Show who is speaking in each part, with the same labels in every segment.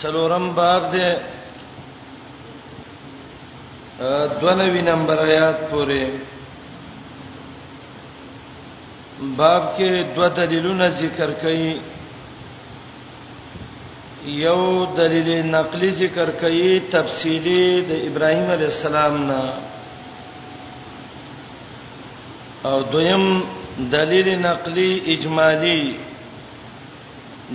Speaker 1: څلورم باب دی دونوی نمبر آیات پورې باب کې دوه دلیلونه ذکر کړي یو دلیل نقلی ذکر کړي تفصیلی د ابراهیم علی السلام نه او دویم دلیل نقلی اجمالی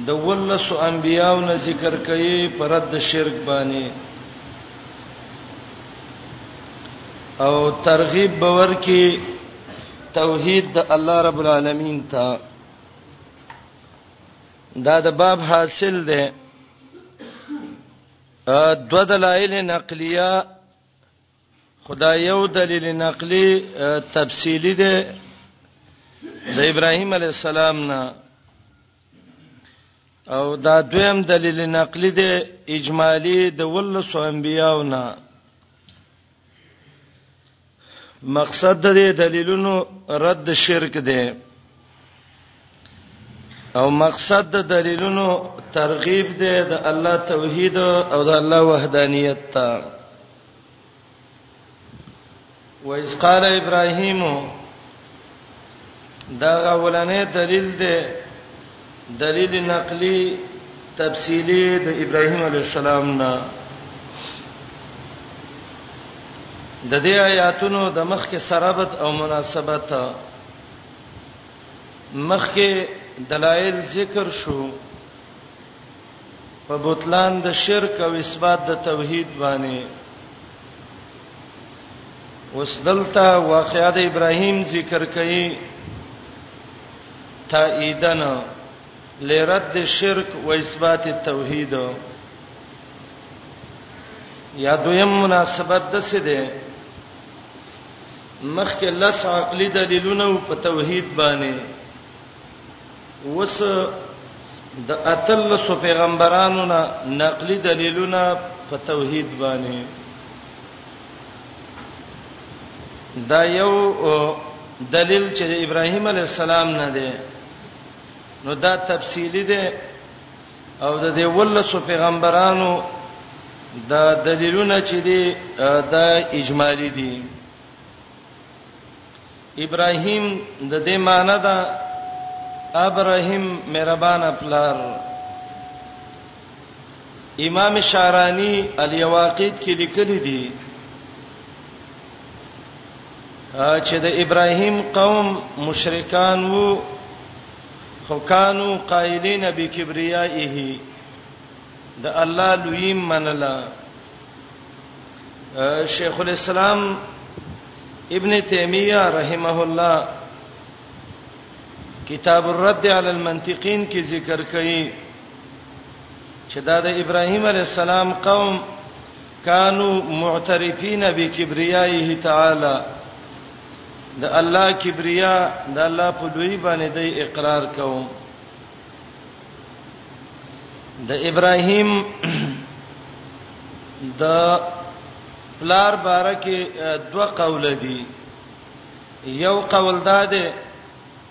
Speaker 1: د ولس انبیاو نه ذکر کوي پر رد شرک باندې او ترغیب باور کې توحید د الله رب العالمین ته دا د باب حاصل ده دو دلایل نقلیه خدا یو دلیل نقلی تفصیلی دی د ابراهیم علی السلام نه او دا دویم دلیل نقلی دی اجمالی د ولس انبیاو نه مقصد د دلیلونو رد شرک دی او مقصد د دلیلونو ترغیب دی د الله توحید او د الله وحدانیت ته وایس قال ابراهیم دا غولنې دلیل دی دلیل نقلی تفصیلی د ابراهیم علی السلام نه د دې آیاتونو د مخ کې سرابت او مناسبت مخکې دلایل ذکر شو په بوتلان د شرک او اثبات د توحید باندې وسدلتا واقعات ابراهیم ذکر کړي تاییدن لرد الشرک و اثبات التوحید یا دویم مناسبت د څه ده مخکې لس عقلي دلیلونه په توحید باندې وس د اتل سو پیغمبرانو نه نقلي دلیلونه په توحید باندې دا یو دلیل چې ابراهیم علی السلام نه دی نو دا تفصیلی دی او د دې ولس پیغمبرانو د دلیلونه چې دي د اجمالی دي ابراهیم د دې معنی ده ابراهیم مهربان پلار امام شارانی الیواقیت کې لیکلي دي چې د ابراهیم قوم مشرکان وو خو کانو قائلین بکبریائه د الله لوی منلا شیخ الاسلام ابن تیمیه رحمه الله کتاب الرد علی المنطقین کې ذکر کړي چې دا د ابراهیم علی السلام قوم کانو معترفین بکبریایه تعالی د الله کبریا د الله په لوی باندې د اقرار کوم د ابراهیم د پلار بارکه دوه قول دي یو قول دا ده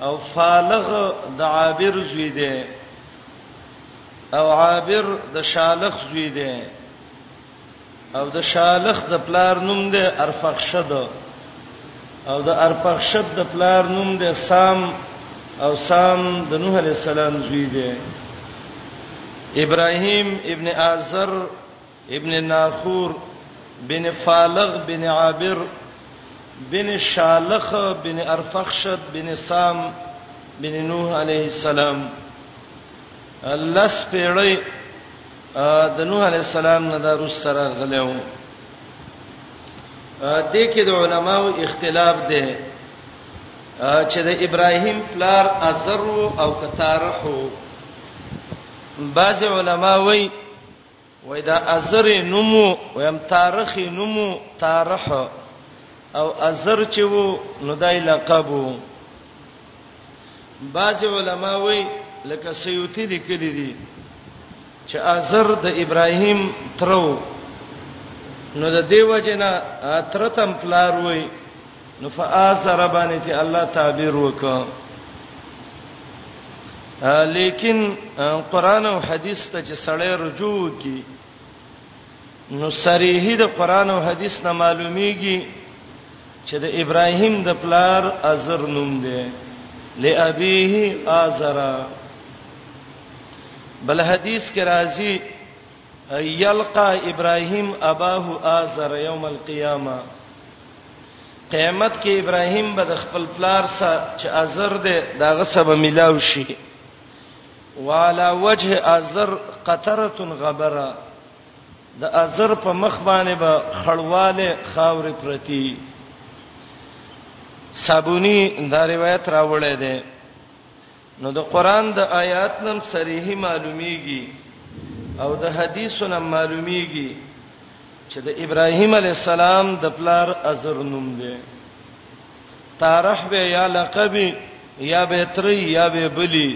Speaker 1: او فالغ د عابر زوی دی او عابر د شالخ زوی دی او د شالخ د پلار نوم دی ارفخشد او د ارفخشد د پلار نوم دی سام او سام د نوح علی السلام زوی دی ابراهیم ابن آزر ابن ناخور بن فالغ بن عابر بن شالخ بن ارفخشد بن سام بن نوح علیه السلام لس پیړۍ د نوح علیه السلام نه د روس سره غلېو د کې د علماو اختلاف دی چې د ابراهیم پلار ازر او کتارحو بعض علما وایي وای دا ازر نومو ویم تارخ نومو تارح او ازر چې وو نو دای لقب وو بعض علما وای لکه سیوطی لیکلی دي چې ازر د ابراهیم ترو نو د دیو جنا ترتم پلار وای نو فآثر باندې ته الله تعبیر وکړه لیکن قران او حدیث ته چې سړی رجوع کی نو صریحی د قران او حدیث نه معلومیږي چې د ابراهیم د پلار ازر نوم دی لابیه ازرا بل حدیث کې راځي یلقا ابراهیم اباه آزر یوم القیامه قیامت کې ابراهیم به د خپل پلار سره چې ازر دی داغه سبا ملاو شي والا وجه ازر قطره غبره د ازر په مخ باندې به خړواله خاور پرتی صابونی دا روایت راوړی دی نو د قران د آیات نم صریح معلومیږي او د حدیثو نم معلومیږي چې د ابراهیم علی السلام د پلار ازر نوم دی تارح به یا لقب یا به تری یا به بلی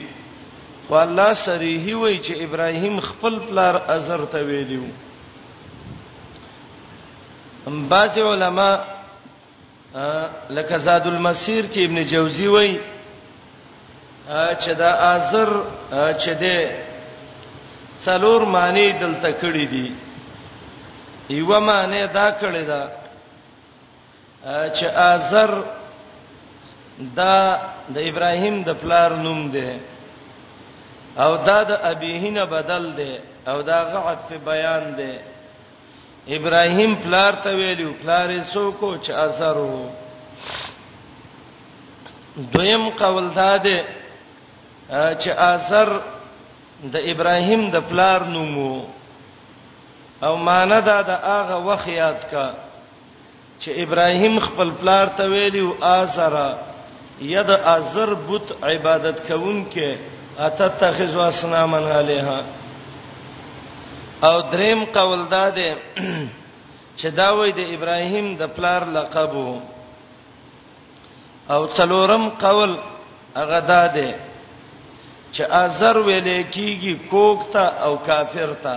Speaker 1: خو الله صریح وی چې ابراهیم خپل پلار ازر ته ویلیو بعض علما لکه زاد المسیر کې ابن جوزی وای چې دا ازر چې ده څلور معنی دلته کړی دي یو معنی دا کړی دا چې ازر دا د ابراهیم د پلار نوم دی او دا د ابيهینه بدل دی او دا غعت په بیان دی ابراهیم پلار ته ویلو پلار یې څوک چې اثر وو دویم قول دا دی چې اثر د ابراهیم د پلار نومو او معنی دا د هغه وخت یاد کا چې ابراهیم خپل پلار ته ویلی او آزر ید آزر بت عبادت کوونکې اتتخذ اسنامن علیها او دریم قول دا دی چې دا وای د ابراهیم د پلار لقب وو او څلورم قول هغه دا دی چې ازر ویلې کیږي کوک ته او کافر ته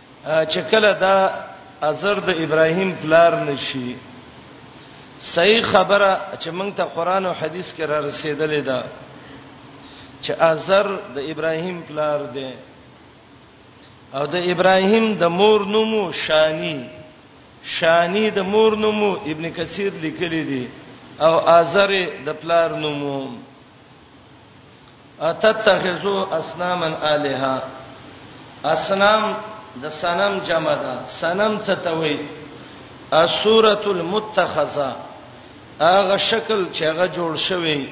Speaker 1: چې کله دا ازر د ابراهیم پلار نشي صحیح خبره چې موږ ته قران او حدیث کې را رسیدلې ده چې ازر د ابراهیم پلار دی او د ابراهیم د مور نومو شانی شانی د مور نومو ابن کثیر لیکلی دی او ازر د پلار نومو اتتخذو اصناما الها اصنام د صنم جمع ده صنم څه ته وایي الصوره المتخذه هغه شکل چې هغه جوړ شوی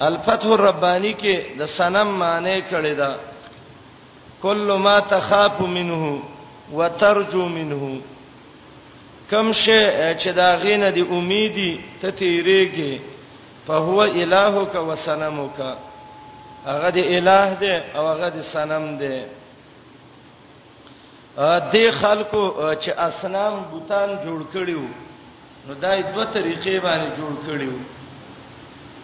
Speaker 1: الفتح الربانی کې د صنم معنی کړی دا کله ما تخاف منه وترجو منه کم شي چې دا غینه دی امیدي ته تیریږي په هو الہک و سنمک هغه دی الہ دی او هغه دی سنم دی دې خلکو چې اسنام بوتان جوړ کړیو نو دای دوه طریقې باندې جوړ کړیو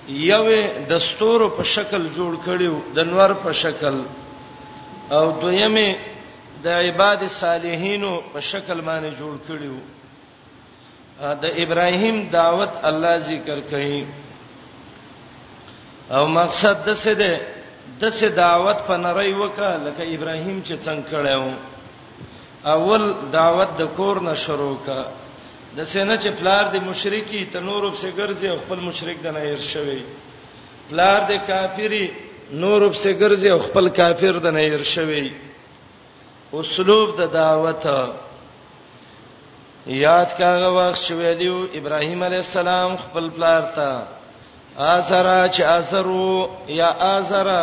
Speaker 1: یو د ستورو په شکل جوړ کړیو د نور په شکل او دویمه د عباد صالحینو په شکل باندې جوړ کړیو د ابراهیم دعوت الله ذکر کړي او مقصد د څه ده د څه دعوت په نری وکړه لکه ابراهیم چې څنګه کړو اول دعوت د کور نه شروع کا د سینه چې پلار د مشرکی تنور په سګرځي خپل مشرک د نه هیر شوی پلار د کافری نور پسې ګرځي او خپل کافر د نه ير شوی اسلوب د دعوت یاد کاغه وخت چې ویلو ابراهيم عليه السلام خپل پلار ته ازرا چې ازرو یا ازرا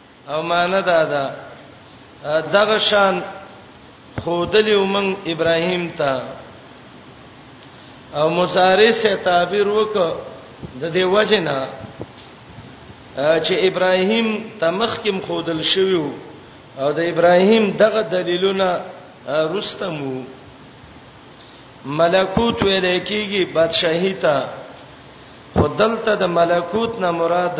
Speaker 1: او معنی دا ده دغه شان خودلی ومن ابراهیم ته او مضارع سه تعبیر وک د دې وجنا چې ابراهیم تمخکم خودل شویو او د ابراهیم دغه دلیلونه رستمو ملکوت ویل کیږي بادشاہی ته خدلته د ملکوت نه مراد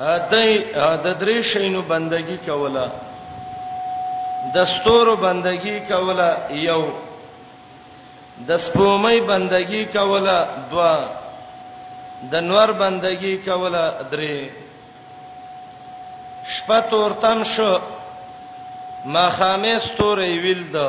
Speaker 1: دای د درې شینو بندگی کوله د ستورو بندگی کوله یو د سپومې بندگی کوله دوا د نور بندگی کوله درې شپه تورتم شو ما خامې ستورې ویل ده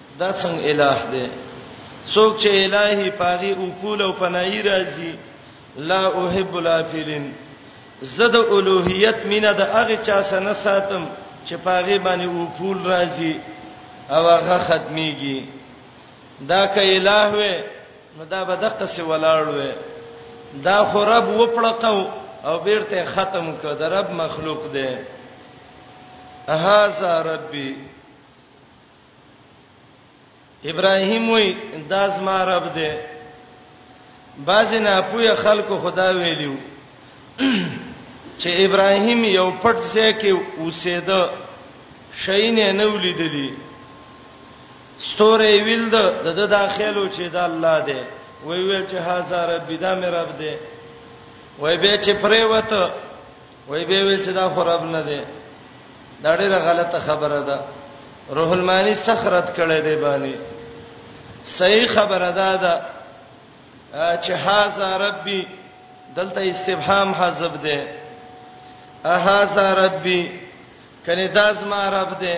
Speaker 1: دا څنګه الہ دی څوک چې الہی پاغي او کول او پنای راځي لا احب الافلین زد اولوہیت مینا د هغه چا سره ساتم چې پاغي باندې او کول راځي او هغه ختميږي دا ک الہ و نو دا به دقه سی ولاړ و دا خو رب وپړقو او بیرته ختم ک د رب مخلوق دی هاذا ربي ابراهيم وای دا زما رب دی باز نه پوهه خلکو خدا ویلیو چې ابراهيم یو پټ ځای کې اوسېده شین نه ولیدلی ستوره ویل د د داخلو چې د الله دی وی ویل چې هزار رب دا مې رب دی وای به چې پرې وته وای به وی چې دا خو رب نه دی دا ډیره غلطه خبره ده روح المانی سخرت کړي دی باندې صحیح خبره ده دا چې هاذا ربي دلته استفهام حذف ده اهاذا ربي کني داس ما رب ده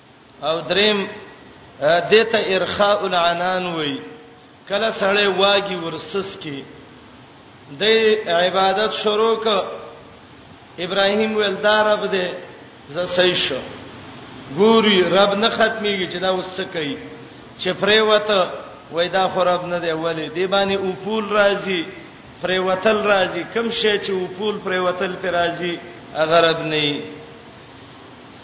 Speaker 1: او دریم دته ارخاء العنان وای کله سړی واګي ورسس کی د عبادت شروع ک ابراهیم ول دا رب دې ز صحیح شو ګوري رب نه ختميږي چې دا اوس څه کوي چې پریوته وای دا خو رب نه دی ولی دی باندې اوپول راځي پریوتل راځي کم شي چې اوپول پریوتل پر راځي اگر رب نه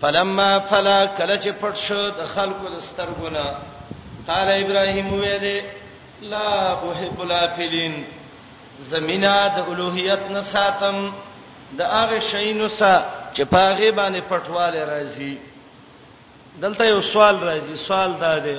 Speaker 1: فلما فلا کله چې پټ شو د خلکو د سترګونه قال ابراهيم ویل لا احب الافلين زمینا د الوهیت نه ساتم د هغه شینو سا چې پاغه باندې پټواله راځي دلته یو سوال راځي سوال دا دی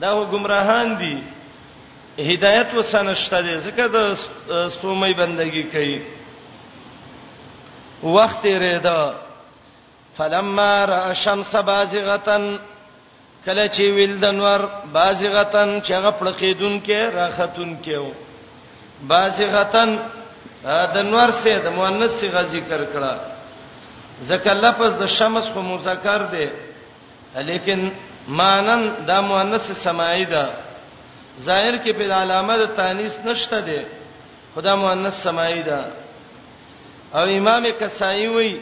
Speaker 1: دا هو گمراهان دي هدایت وسنشته دي ځکه د سپومې بندگی کوي وخت ریدا فلما را شمس بازغتن کله چې ویل د نور بازغتن چې غپړ کېدون کې راختون کې و بازغتن د نور سه د مؤنث صيغه ذکر کړه ځکه لفظ د شمس خو مذکر دی لیکن مانن دا مؤنث سماعی ده ظاهر کې په علامه د تانیث نشته ده خدا مؤنث سماعی ده او امام کسائی وی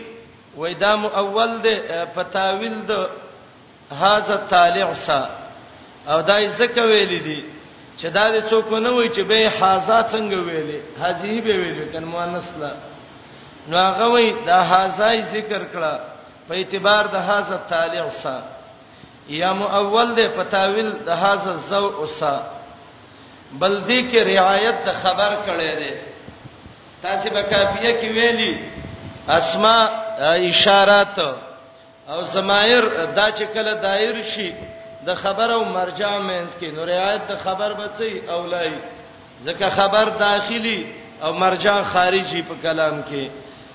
Speaker 1: وای دا مؤول ده په تاویل ده هاذا طالع سا او دای زکه ویل دي چې دا د څوک نه وای چې به هاذا څنګه ویلې هاذی به ویلې کنه مؤنث لا نو هغه وای دا هاذای ذکر کړه په اعتبار د هاذا تالع سا یا مؤول ده په تاویل د هاذا زو اوسا بل دې کې رعایت د خبر کړي ده تاسو به کافیه کې ویلي اسماء اشارات او زمایر دا چې کله دایر شي د خبر او مرجع مینس کې نو رعایت د خبر بچي اولای ځکه خبر داخلي او مرجع خارجي په کلام کې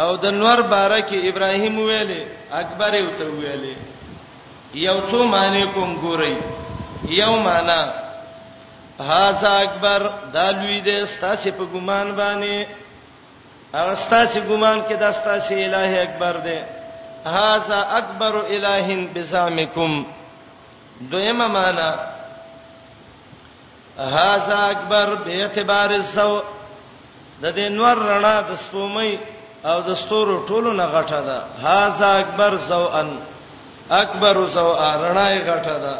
Speaker 1: او د نور باره کې ابراهيم ویلې اکبر یو ته ویلې یو څو معنی کوم ګورئ یو معنی هاذا اکبر دا لوی دی ستاسو په ګمان باندې هغه ستاسو ګمان کې دا ستاسو الٰه اکبر دی هاذا اکبر الٰهن بزامکم دویمه معنی هاذا اکبر به اعتبار السو د دې نور رڼا د سپومۍ او د ستورو ټولو نه غټه ده هاذا اکبر سو ان اکبر سو رڼا یې غټه ده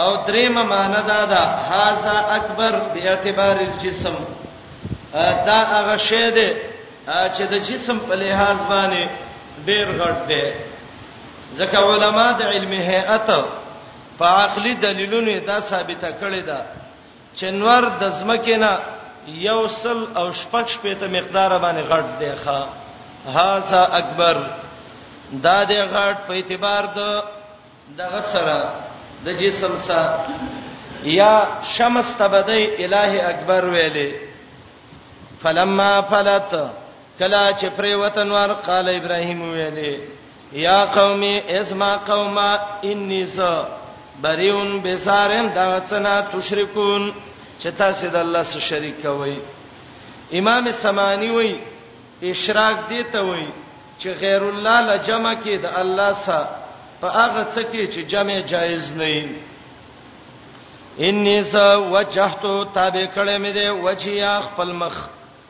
Speaker 1: او دریم معنی دا ده هاذا اکبر به اعتبار الجسم دا هغه شی دی چې د جسم په لحاظ باندې ډیر غټ دی ځکه علما د علم هيئت په عقلي دلیلونو دا ثابته کړې ده چې نور د زمکه نه یو سل او شپږ شپې ته مقدار باندې غټ دی ښا هاذا اکبر دا د غټ په اعتبار د دغه سره د جسم سره یا شمس تبدی الہ اکبر ویلې فلما فلت کلا چې پرې وطن ور قال ابراهیم ویلې یا قوم اسما قوما انی س بریون بسارم دا څنا تشرکون چې تاسو د الله سره شریک کوي امام سمانی وای اشراق دی ته وای چې غیر الله لا جمع کې د الله سره په هغه څه کې چې جمع جایز نه وي انی س وجهتو تابع کړه مې دی وجیا خپل مخ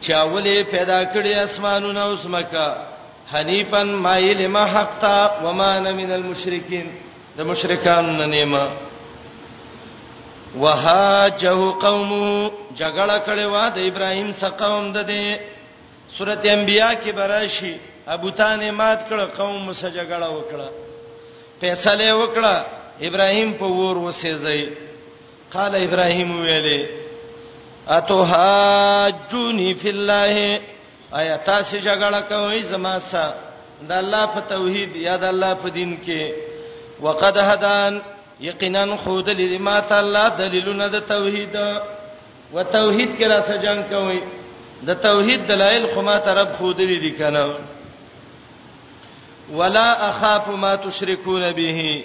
Speaker 1: چا ولې پیدا کړی اسمانونه او سمکا حنیفا مایل ما حق تا وما انا من المشرکین د مشرکان نه نیمه وهاجه قوم جګړه کړي وا د ابراهیم سره قوم د دې سورته انبیاء کې براشي ابو تان مات کړ قوم سره جګړه وکړه فیصله وکړه ابراهیم په ور وسېځي قال ابراهيم ویلې اتوهاجونی فی الله آیا تاسو جګړه کوئ زما سره د الله په توحید یا د الله په دین کې وقد هدان یقینا خود لما تعالی دلیلونه د توحید و توحید کې را سجن کوي د توحید دلایل خو ما طرف خود لري دي کنه ولا اخاف ما تشركون به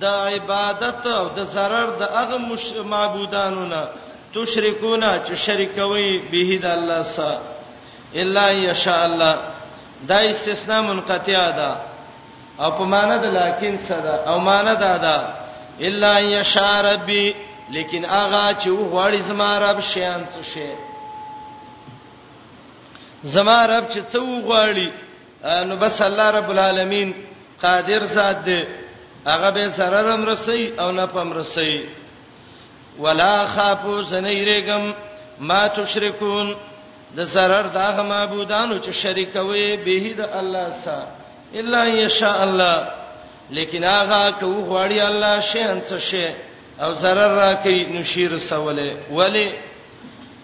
Speaker 1: د عبادت او د zarar د هغه معبودانو نه تشرکون چې شریکوي به د الله سره الا ان شاء الله دا استثناء منقطع ده او په معنا د لکن سره او معنا دا ده الا ان شاء ربي لیکن هغه چې وغواړي زما رب شیان څه شي زما رب چې څو غواړي نو بس الله رب العالمین قادر ذات دی هغه به zarar هم رسي او نه پم رسي ولا خافو زنیرګم ما تشركون د zarar د هغه معبودانو چې شریکوي به د الله سره الا ان شاء الله لیکن هغه کو غواړي الله شي انڅ شي او zarar راکې نشیر سواله ولی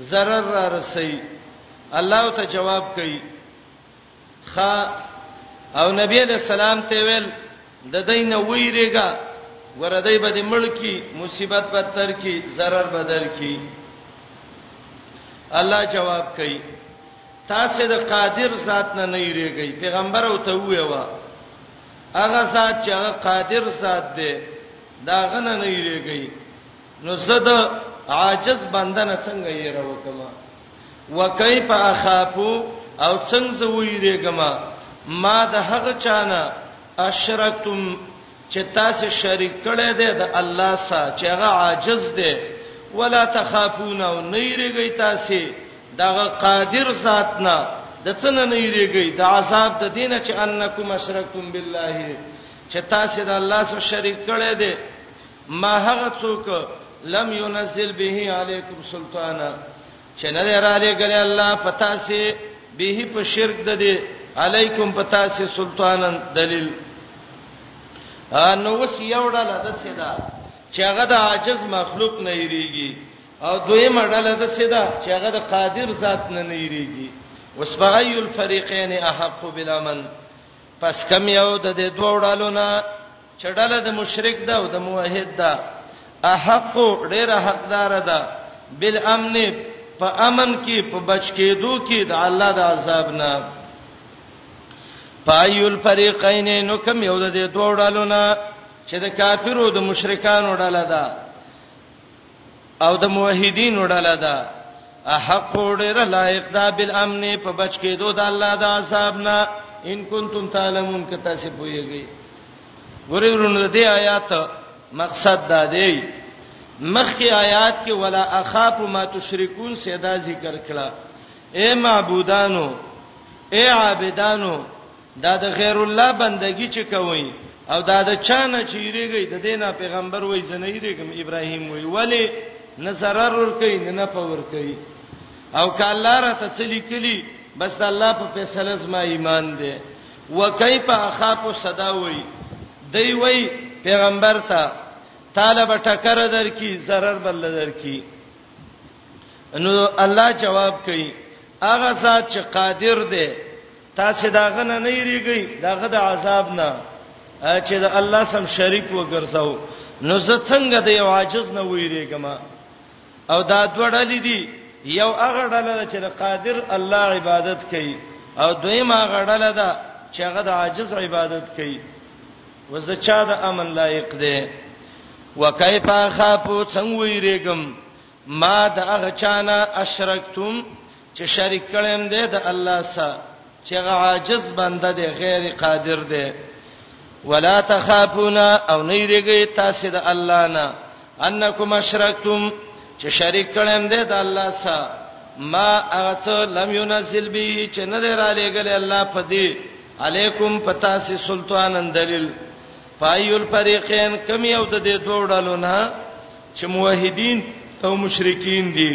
Speaker 1: ضرر را رسي الله ته جواب کوي خا او نبی علیہ السلام ته ویل د دین ویریګا وردی به د ملکی مصیبت پر تر کی zarar بدر کی الله جواب کوي تاسو د قادر ذات نه نه یریږئ پیغمبر او ته ویوا هغه ذات چې هغه قادر ذات دی دا غنه نه یریږئ نو زه د عاجز بنده نه څنګه یې راوکم وکيف اخاف او څنګه زه ویریګم ما د هغه چانه اشرکتم چې تاسو شریک کړی دی د الله سره چې هغه عاجز دی ولا تخافون او نه یریږئ تاسو دغه قادر ذات نه د څنګه نه یریږئ د عذاب د دینه چې انکم اشرکتم بالله چې تاسو د الله سره شریک کړی دی ما هغه څوک لم ينزل به عليكم سلطانا چې نه دراله ګل الله پتا سي به په شرک د دې عليكم پتا سي سلطانن دلیل نو وس یو ډله د سیدا چې هغه د عاجز مخلوق نه یریږي او دوی مډله د سیدا چې هغه د قادر ذات نه نه یریږي وس بغی الفریقین احق بالامن پس کم یو د دې دوه ډلو نه چډاله د مشرک ده او د موحد ده احق ډیره حقدار ده بالامن په امن کې په بچ کېدو کې د الله د عذاب نه پایول فریقین نو کوم یو د دوه ډالونه چې د کافرو د مشرکانو ډاله ده او د موحدین وړاله ده احق ډیر لایق ده بالامن په بچ کې دوه د الله د عذاب نه ان کنتم تعلمون که تاسو پوهیږئ ګورې ورونه دې آیات مقصد دا دی مخکې آیات کې ولا اخاف ما تشركون سیدا ذکر کړه اے معبودانو اے عابدانو دا د غیر الله بندگی چې کوي او دا د چانه چې یریږي د دینه پیغمبر وای زنه یریږم ابراهیم وای ولی نه zarar ور کوي نه نه پور کوي او کله را ته چلی کلی بس د الله په فیصله زما ایمان دی وکيف اخاف صدا وای دی وای پیغمبر ته طالب ټکر درکې zarar بل درکې نو الله جواب کوي هغه ذات چې قادر دی تاسو دا غنه نه یریږئ دا غد عذاب نه چې د الله سم شریک وګرځاو نو زه څنګه د یو عاجز نه ویریږم او دا دوړلې دي یو هغه ډله چې د قادر الله عبادت کوي او دویم هغه ډله ده چې هغه د عاجز عبادت کوي وز د چا د امن لایق دی وکيف خافو څنګه ویریږم ما د هغه چانه اشرکتم چې شریک کړم دې د الله سره چې عاجز بنده دې غیر قادر دې ولا تخافون او نه یریږي تاسو د الله نه انکم اشرکتم چې شریک کړم دې د الله سره ما اغه لم ينزل به چې نه دې را لېګل الله په دې علیکم پتا سي سلطانن دلیل پایول فریقین کم یو د دې دوه ډلو نه چې موحدین او مشرکین دي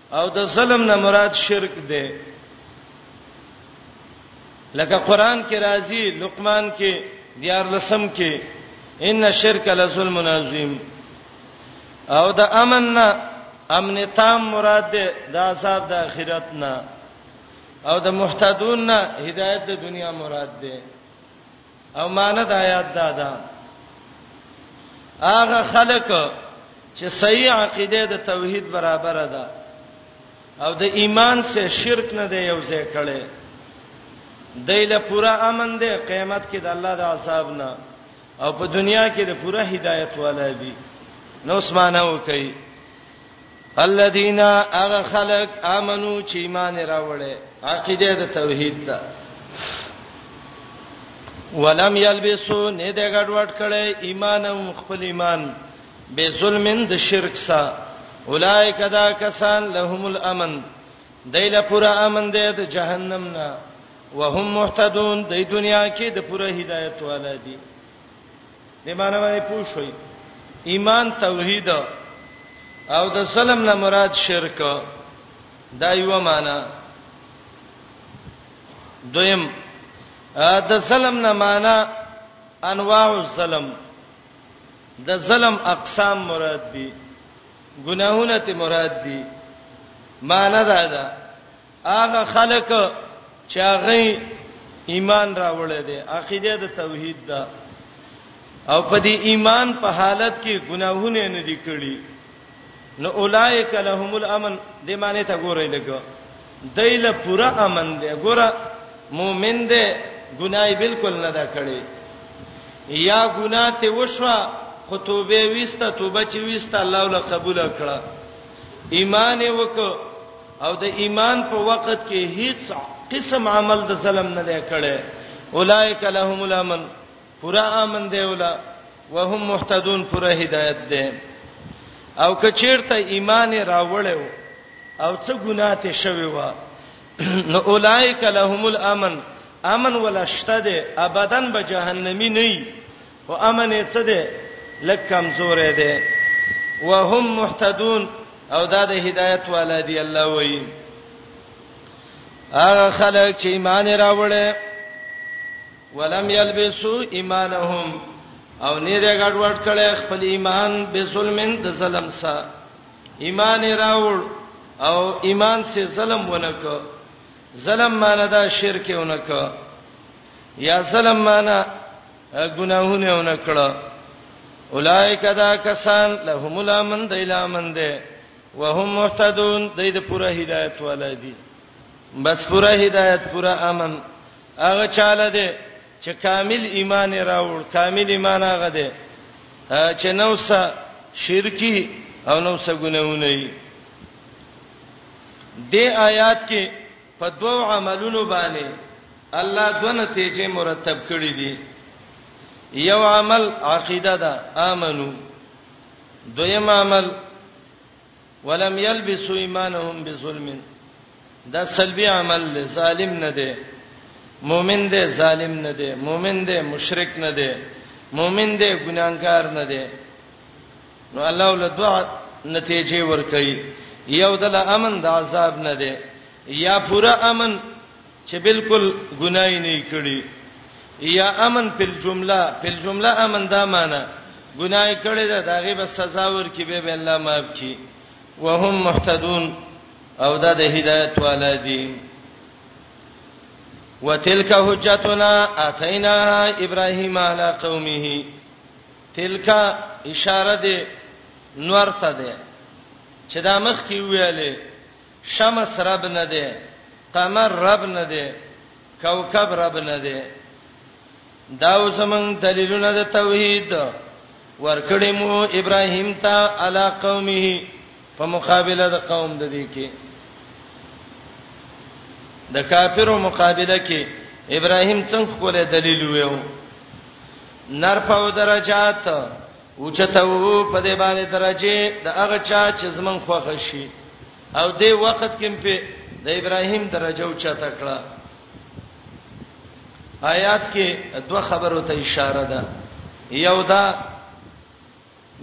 Speaker 1: او د ظلم نه مراد شرک دی لکه قران کې راځي لقمان کې دیار لسم کې ان الشرک لظلم عظیم او د امن نه امن تام مراد ده د عذاب د اخرت نه او د محتدون نه هدایت د دنیا مراد ده او معنی د آیات دا ده هغه خلک چې صحیح عقیده د توحید برابر ده او د ایمان سره شرک نه دی یو ځای کړي دایله پورا امن دی قیامت کې د الله د عذاب نه او په دنیا کې د پورا هدایت والا دی نو اسمانه وکي الذين اغه خلق امنو چې ایمان راوړې عقیده د توحید ده ولم یلبسو نه د غډوډ کړي ایمان او خپل ایمان به ظلمن د شرک سره اولایک دا کسان لهم الامن دایله پورا امن ده د جهنم نه وهم محتدون د دنیا کې د پوره هدایت والا دي دې معنی باندې پوه شئ ایمان توحید او د سلام نه مراد شرک دا یو معنی دویم د سلام نه معنی انواع الظلم د ظلم اقسام مراد دي ګناهونه ته مراد دي معنی دا ده هغه خلک چې هغه ایمان راوړی دی عقیده د توحید ده او په دې ایمان په حالت کې ګناهونه نه دي کړی نو اولایک لهم الامن دې معنی ته ګورې لګو دایله پورا امن دی ګوره مؤمن دی ګناي بالکل نه دا کړی یا ګناه ته وشوه خو توبه وسته توبه چې وسته الله ول قبول کړه ایمان وکړه او د ایمان په وخت کې هیڅ قسم عمل د ظلم نه دی کړی اولایک لهم الامن پورا امن دی ولا وهم مهتدون پورا هدایت دی او کچیرته ایمان راوړیو او څه ګناه ته شوی و نو اولایک لهم الامن امن ولا شته دی ابدان به جهنمی نه خو امن یې څه دی لږ کمزوری دی وهم محتدون او دا د هدایت والا دی الله وایي هغه خلک چې ایمان راوړل ولم یلبسوا ایمانهم او نه دې ګډوډ کړي خپل ایمان به ظلمن د ظلم سره ایمان راوړ او ایمان سے ظلم ونکو ظلم معنی دا شرک ونکو یا ظلم معنی ګناهونه ونه کړه اولایک دا کسان لهم الامن د الامن ده وهم مهتدون د دې پوره هدایت ولادي بس پوره هدایت پوره امن هغه چاله ده چې کامل ایمان راوړ کامل ایمان هغه ده چې نوسه شرکی او نوسه ګناونه دي د آیات کې په دوو عملونو باندې الله دوه نتیجې مرتب کړې دي یو عمل عقیده ده امنو دویم عمل ولم يلبسوا ایمانهم بظلم دا سلبي عمل له ظالم نه دی مؤمن دی ظالم نه دی مؤمن دی مشرک نه دی مؤمن دی ګناګار نه دی نو الله ول دعا نتیجه ور کوي یو د امن د عذاب نه دی یا پورا امن چې بالکل ګناي نه کړي یا امن په جمله په جمله امن دا معنی ګناي کړي دا دغه به سزا ور کوي به الله معاف کړي وهم محتدون او دا د هدایت والا دي وتلک حجتنا اتینا ابراهیم علی قومه تلک اشاره ده نور ته ده چې دا مخ کې ویلې شمس رب نه ده قمر رب نه ده کوكب رب نه ده دا وسمن دلیلونه د توحید ورکړې مو ابراهیم ته علا قومه په مقابله د قوم د دې کې د کافرو مقابله کې ابراهیم څنګه کوله دلیل ویو نرفعو درجات او چتو په دې باندې درجه د هغه چا چې زمون خوښ شي او دې وخت کې په د ابراهیم درجه او چته کړه آیات کې دوه خبرو ته اشاره ده یو دا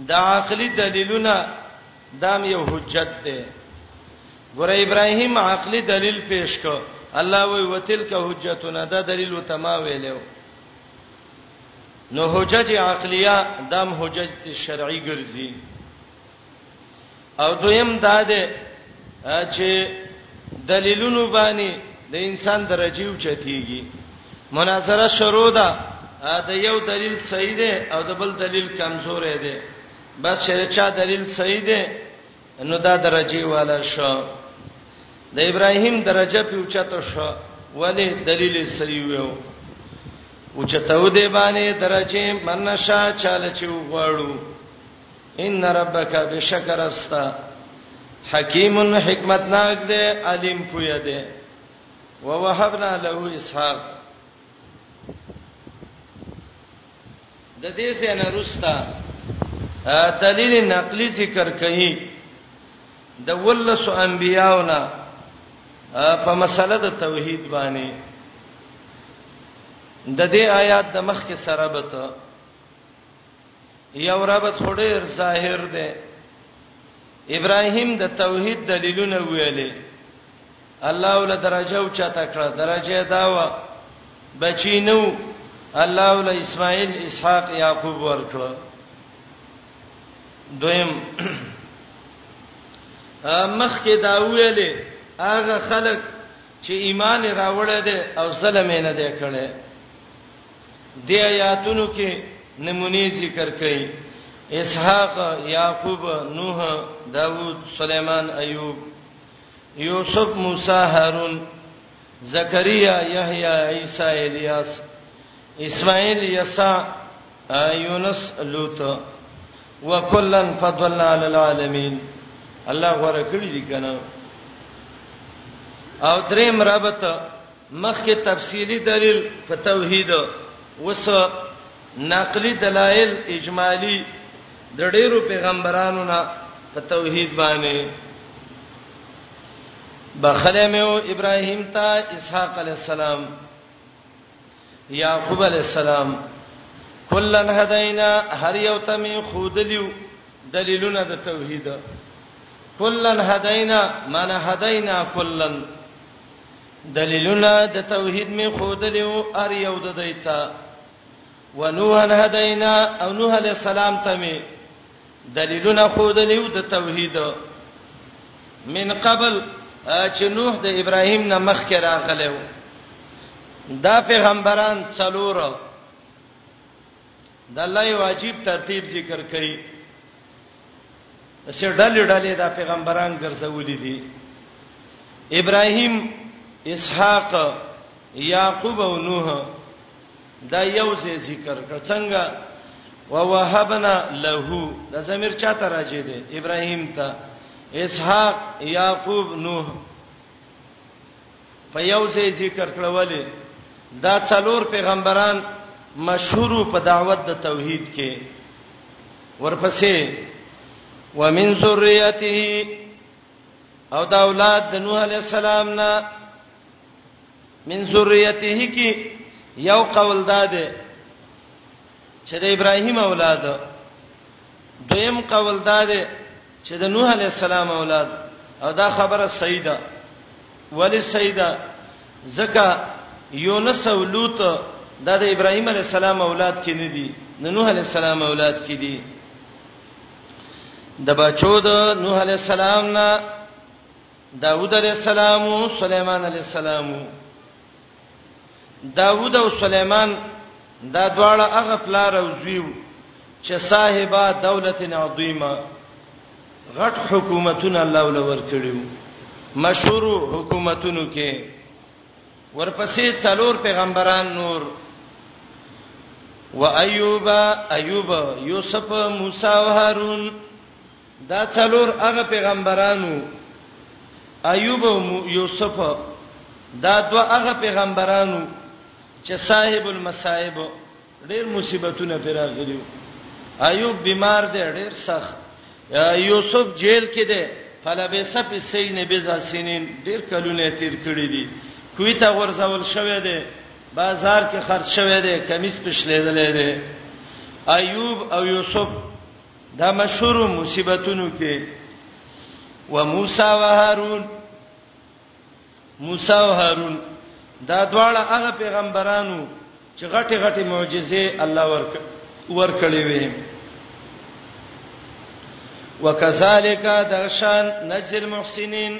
Speaker 1: دا عقلی دلیلونه دام یو حجت ده ګور ابراهیم عقلی دلیل پیش کو الله وی وتلک حجتنا دا دلیل تما ویلو نو حجج عقلیه دام حجج شرعی ګرځي او دویم دا ده چې دلیلونو باندې د انسان درجه او چتیږي مناظره شروع ده دا یو دلیل صحیح ده او د بل دلیل کمزور ده بس چې چا دلیل صحیح ده نو دا درجه والا شو د ابراهیم درجه په اوچته شو ولی دلیل صحیح وو اوچته و دی باندې درجه منشا چاله چې وغواړو ان ربک بشکر افستا حکیم حکمت ناک دی علیم پوی دی ووهبنا له اسحاق د دې سینه رستا دلیل نقلی ذکر کړي د ولس انبیاونا په مسله د توحید باندې د دې آیات د مخ کې سره بته یو ربط خډیر ظاهر دی ابراهیم د توحید دلیلونه ویلې الله ول درجه او چاته کړه درجه داوا بچی نو الله ول اسماعیل اسحاق یاقوب ورکړه دویم مخ کې دا ویلې هغه خلک چې ایمان راوړل دي او ظلم نه دي کړی د آیاتونو کې نمونې ذکر کړي اسحاق یعقوب نوح داوود سليمان ایوب یوسف موسی هارون زکریا یحیی عیسی الیاس اسماعیل یسع یونس لوط وکلن فضلنا علی العالمین الله غره کړی دي کنه او دریم رابطه مخکې تفصیلی دلیل په توحید وس نقلی دلایل اجمالی د ډیرو پیغمبرانو نه په توحید باندې بخله مې او ابراهیم ته اسحاق علی السلام یعقوب علی السلام کلن هدینا هر یو ته می خودلیو دلیلونه د توحید کلن هدینا معنی هدینا کلن دلیلونه د توحید می خودلیو ار یو د دیتا ونوحن هدینا او نوح علی السلام ته می دلیلونه خودلیو د توحید من قبل چې نوح د ابراهیم نه مخکې راغلو دا پیغمبران څلور د الله یو عجیب ترتیب ذکر کړي سر ډلې ډلې د پیغمبران ګرځولې دي ابراهیم اسحاق یعقوب او نوح دا یو څه ذکر کړ څنګه ووهبنا له د زمير چاته راځي دي ابراهيم ته اسحاق يعقوب نوح په یو ځای ذکر کړولې دا څلور پیغمبران مشهور په دعوت د توحید کې ورپسې ومن ذریته او دا اولاد د نوح علی السلام نه من ذریته کې یو قول دا ده چې د ابراهیم اولاد دویم قول دا ده چې د نوح علی السلام اولاد او دا خبره صحیح ده ولی صحیح ده ځکه یونس او لوط د ابراهیم علی السلام اولاد کې نه دي د نوح علی السلام اولاد کې دي د بچو د نوح علی السلام نه داوود علی السلام او سليمان علی السلام داوود او سليمان دا دواړه هغه پلار او زوی چې صاحبہ دولت عظیمه غټ حکومتونه الله ولور کړیو مشهور حکومتونو کې ورپسې څلور پیغمبران نور و ایوب ایوب یوسف موسی او هارون دا څلور هغه پیغمبران وو ایوب او یوسف دا دوه هغه پیغمبران وو چې صاحب المصائب ډېر مصیبتونه پر راغلیو ایوب بیمار دی ډېر سخت یوسف جیل کې دی فلبس فی سین بزا سنین ډېر کلونه تیر کړی دي کوی ته ورزول شوې ده بازار کې خرڅ شوې ده کمیس پښلیدلې ده ایوب او یوسف دا مشهور مصیبتونو کې و موسی و هارون موسی او هارون دا دواړه هغه پیغمبرانو چې غټي غټي معجزې الله ورک ورکړې وي وکذالک درشان نزل محسنین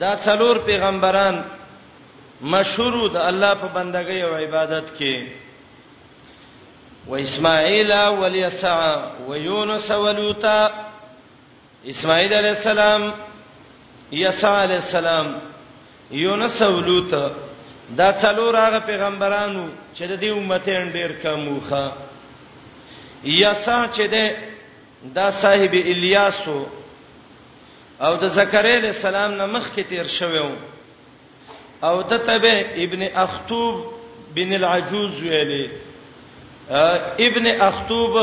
Speaker 1: دا څلور پیغمبران مشهور د الله په بندګۍ او عبادت کې و اسماعیل و الیسع و یونس و لوط اسماعیل علیہ السلام یسع علیہ السلام یونس و لوط دا څلور هغه پیغمبرانو چې د دې امتین ډیر کم وخه یسع چې ده دا صاحب الیاسو او د زکریا علی السلام نه مخکې تیر شوی وو او د تبه ابن اخطوب بن العجوز ویلې ابن اخطوب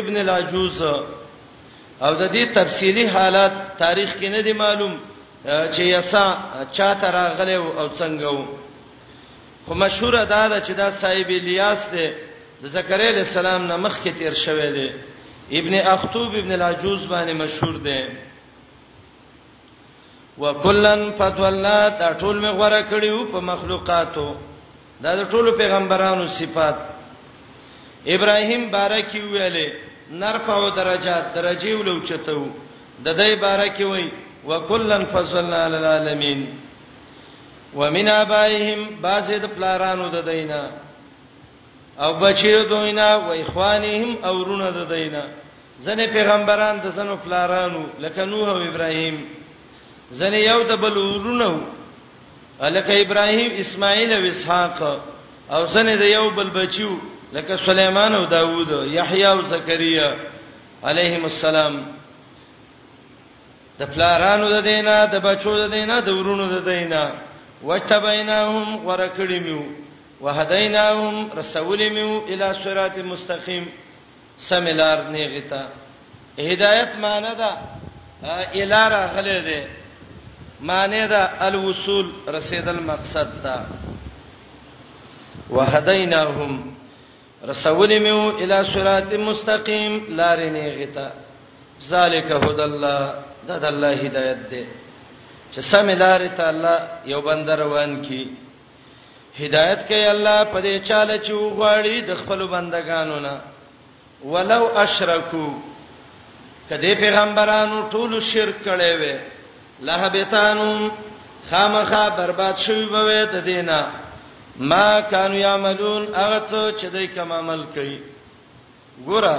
Speaker 1: ابن العجوز او د دې تفصیلی حالات تاریخ کې نه دی معلوم چې یسا چا تراغله او څنګه وو خو مشهوره دا ده چې دا صاحب الیاس دی د زکریا علی السلام نه مخکې تیر شوی دی ابن اختوب ابن العجوز باندې مشهور دی وکلن فضلنا دا ټول می غوړه کړیو په مخلوقاتو دا د ټولو پیغمبرانو صفات ابراهیم بارکی ویلې نرفعو درجات درجه ولو چتو د دې بارکی وای وکلن فضلنا علی العالمین ومن ابائهم بازد پلارانو د دینا او بچیو دوینا و اخوانهم او رونه د دینا ځنه پیغمبران د سنو پلارانو لکه نوح او ابراهیم ځنه یو د بل ورونو لکه ابراهیم اسماعیل او اسحاق او ځنه د یو بل بچیو لکه سليمان او داوود یحیی او زکریا علیهم السلام د پلارانو د دینه د بچو د دینه د ورونو د دینه وتبیناهم ورکړی میو وهدیناهم رسول میو الی صراط مستقیم سملار نیغتا هدایت معنی دا الار غلې ده معنی دا الوصول رسیدل مقصد دا وهدیناهم رسول میو الی صراط مستقیم لارې نه غتا ذالک هد الله دا د الله هدایت ده چې سم لارې ته الله یو بندر روان کی هدایت کوي الله په دې چاله چې وغواړي د خپل بندگانو نه ولو اشرکو کدی پیغمبرانو ټول شرک کړي وي لهبتانو خامخا برباد شوی به وي د دینه ما کانو یعملون هغه څه چې دوی کوم عمل کوي ګوره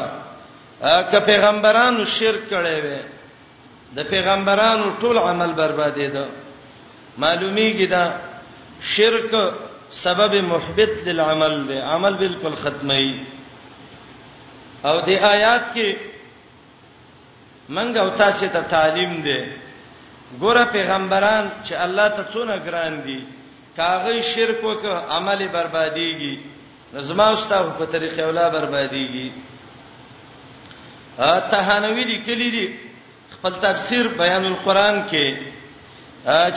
Speaker 1: که پیغمبرانو شرک کړي وي د پیغمبرانو ټول عمل بربادې ده معلومیږي دا شرک سبب محبط للعمل دی عمل بالکل ختمي او د آیات کې منګ او تاسې ته تعلیم دی ګوره پیغمبران چې الله ته څونه ګران دي کاغه شرک وک عمل برباديږي زما استاد په طریقې اولا برباديږي ا تهانوی دي کلی دي خپل تفسیر بیان القرآن کې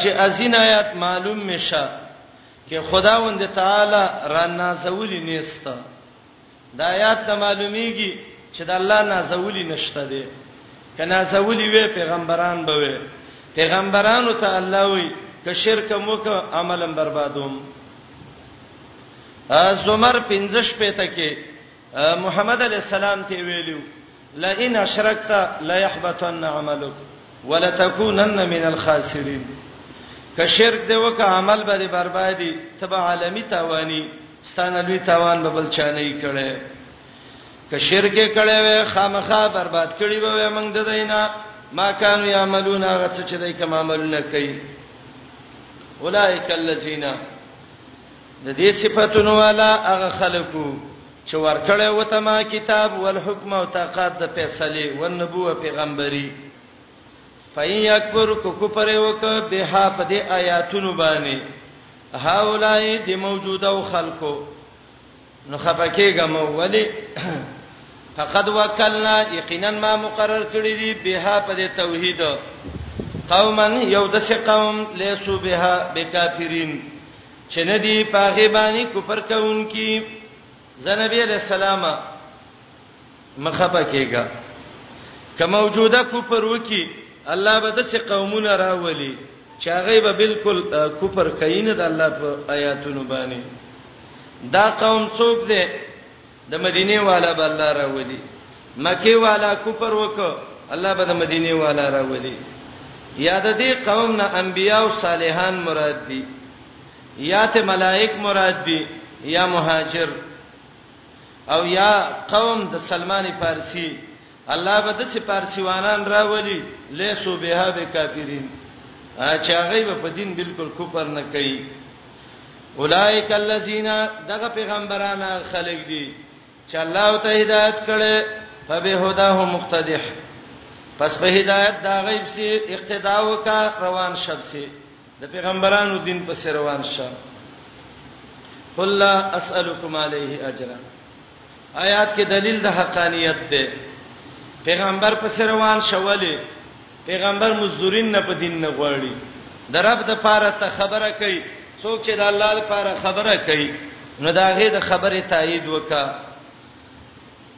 Speaker 1: چې ازین آیات معلوم مشه کې خداوند تعالی را نازولی نیسته د آیات نه معلومیږي چې د الله نازولی نشته دی که نازولی وي پیغمبران به وي پیغمبرانو ته الله وي که شرک مو که عملا بربادوم زمر 15 پته کې محمد علی السلام ته ویلو لئن اشرکت ليحبطن عملک ولتكونن من الخاسرين که شرک دی وک عمل به بربادي تبع عالمي تاواني ستانه لوی تاوان به بل چا نه کړي که شرک کړي وي خامخا برباد کړي به موږ د دینه ما كانوا يعملون هغه څه چې دوی کوم عملونه کوي اولائک الذین د دې صفاتونو والا هغه خلکو چې ورکړی وو ته ما کتاب والحکم او طاقت د فیصله او نبوه پیغمبري فین یکبر کو کفر وک به په دې آیاتونو باندې هاولای د موجوده او خلکو نو خپکیګه مو ولی فقد وکلنا یقینا ما مقرر کړی دی به په دې توحید قوما یو د څه قوم لیسو بها بکافرین چې نه دی پاغه باندې کفر کوونکی زنبی علیہ السلام مخبه کېګا که موجوده کفر وکي الله به د څه قومونه راولي چې هغه به بالکل کفر کین د الله په آیاتونو باندې دا قوم څوک دی د مدینه والا به الله راولي مکه والا کفر وکړه الله به د مدینه والا راولي یاد دې قوم نه انبیا او صالحان مراد دي یا ته ملائک مراد دي یا مهاجر او یا قوم د سلمان فارسی الله به د سپارسیوانان راولي لیسو بها بکافرین چې هغه په دین بالکل کوپر نه کوي اولائک الذین دغه پیغمبرانه خلق دي چې الله ته هدایت کړي فبهداه مقتدح پس په هدایت دا غیب سي اقتدا وکا روان شب سي د پیغمبرانو دین په روان شب قل لا اسالکم علیه اجرا آیات کې دلیل د حقانیت دی پیغمبر پس روان شولې پیغمبر مزدورین نه په دین نه غواړي د رب د پاره ته خبره کوي څوک چې د الله لپاره خبره کوي نو دا غي د خبره تایید وکا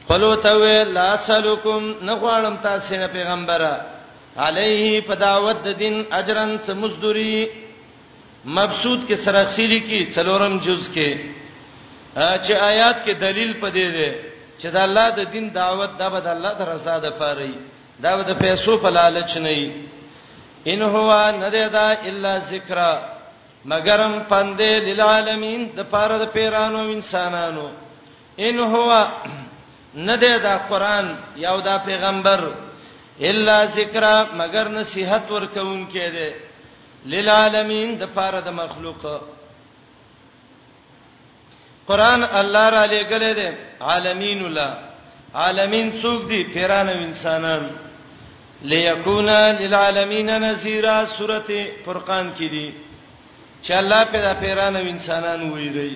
Speaker 1: قلو ته وی لا سلکم نه غواړم تاسو نه پیغمبره علیه په دعوت د دین اجرن څه مزدوری مبسوط کې سرخسی لیکي څلورم جز کې چې آیات کې دلیل پدې ده چې د الله د دین دعوت د بد الله د رضا د پاره دا د پیسو په لالچ نه وي ان هو نذدا الا ذکر مگرم پندې للعالمین د پاره د پیرانو انسانانو ان هو نذدا قران یو دا پیغمبر الا ذکر مگر نصیحت ورکون کې ده للعالمین د پاره د مخلوق قران الله را لګلې ده عالمین الله عالمین څوک دي پیران او انسانان ليكونا للعالمین نذیرا سورته فرقان کې دي چې الله پیدا پیران او انسانان ویری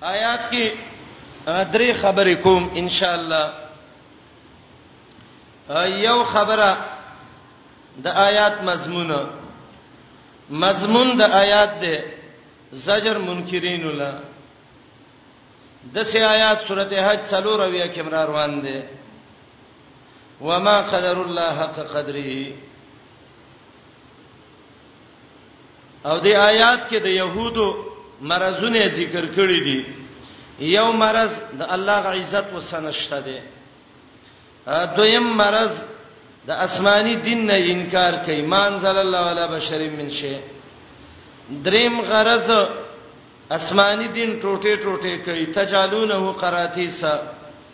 Speaker 1: آیات کې درې خبرې کوم ان شاء الله یو خبره د آیات مضمون مضمون د آیات ده زجر منکرین الله د سه آیات سورته حج څلور اویا کې مر روان دي وما قدر الله حق قدره او د آیات کې د يهودو مرزونه ذکر کړی دي یو مرز د الله غ عزت وسنشته دي دویم مرز د آسماني دین نه انکار کوي مان زل الله علی بشر من شی دریم غرض آسماني دین ټوټه ټوټه کوي تجالونه قراتیسا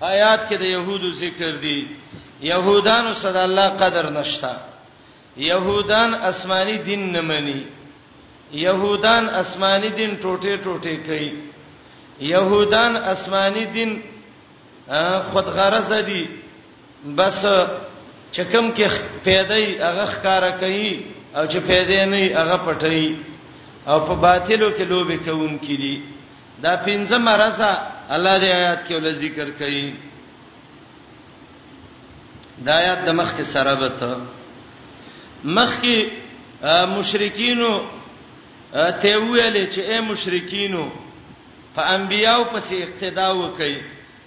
Speaker 1: آیات کې د يهودو ذکر دي يهودانو صد الله قدر نشتا يهودان آسماني دین نه مني يهودان آسماني دین ټوټه ټوټه کوي يهودان آسماني دین خود غرض دي بس چکم کې پیدای هغه ښکارا کوي او چې پیدا نه هغه پټي او په باطلو کې لوبي کوون کړي دا پنځه مرزه الله دې آیات کې ول ذکر کړي دا آیات د مخ کې سره به ته مخ کې مشرکینو ته ویل چې اے مشرکینو په انبیاو پسې اقتدا وکړي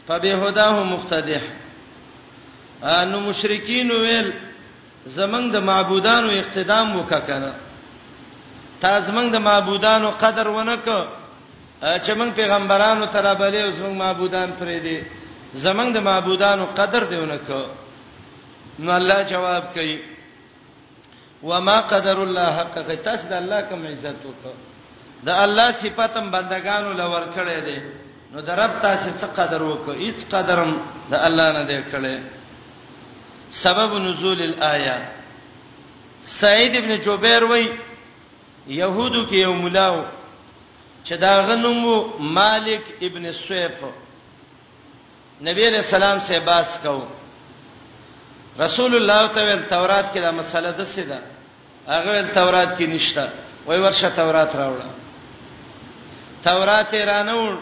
Speaker 1: فبهداه مقتدح نو مشرکین ویل زمنګ د معبودانو اقتدام وکا کنه تا زمنګ د معبودانو قدر ونک چې موږ پیغمبرانو تر بلې او زمنګ معبودان پرې دي زمنګ د معبودانو قدر دی ونک نو الله جواب کوي وما قدر الله حق قتاس د الله کوم عزت وکړه د الله صفاتم بندگانو لور کړی دی نو د رب تاسو څه قدر وکړ هیڅ قدرم د الله نه دی کړی سبب نزول الايه سعید ابن جبیر وای يهودو کې یو ملاو چې دا غنوم مالک ابن سویف نبی علیہ السلام سے باس کو رسول الله تعالی تورات کې دا مسله د څه ده هغه ویل تورات کې نشته وای ورشه تورات راوړه تورات رانه وړ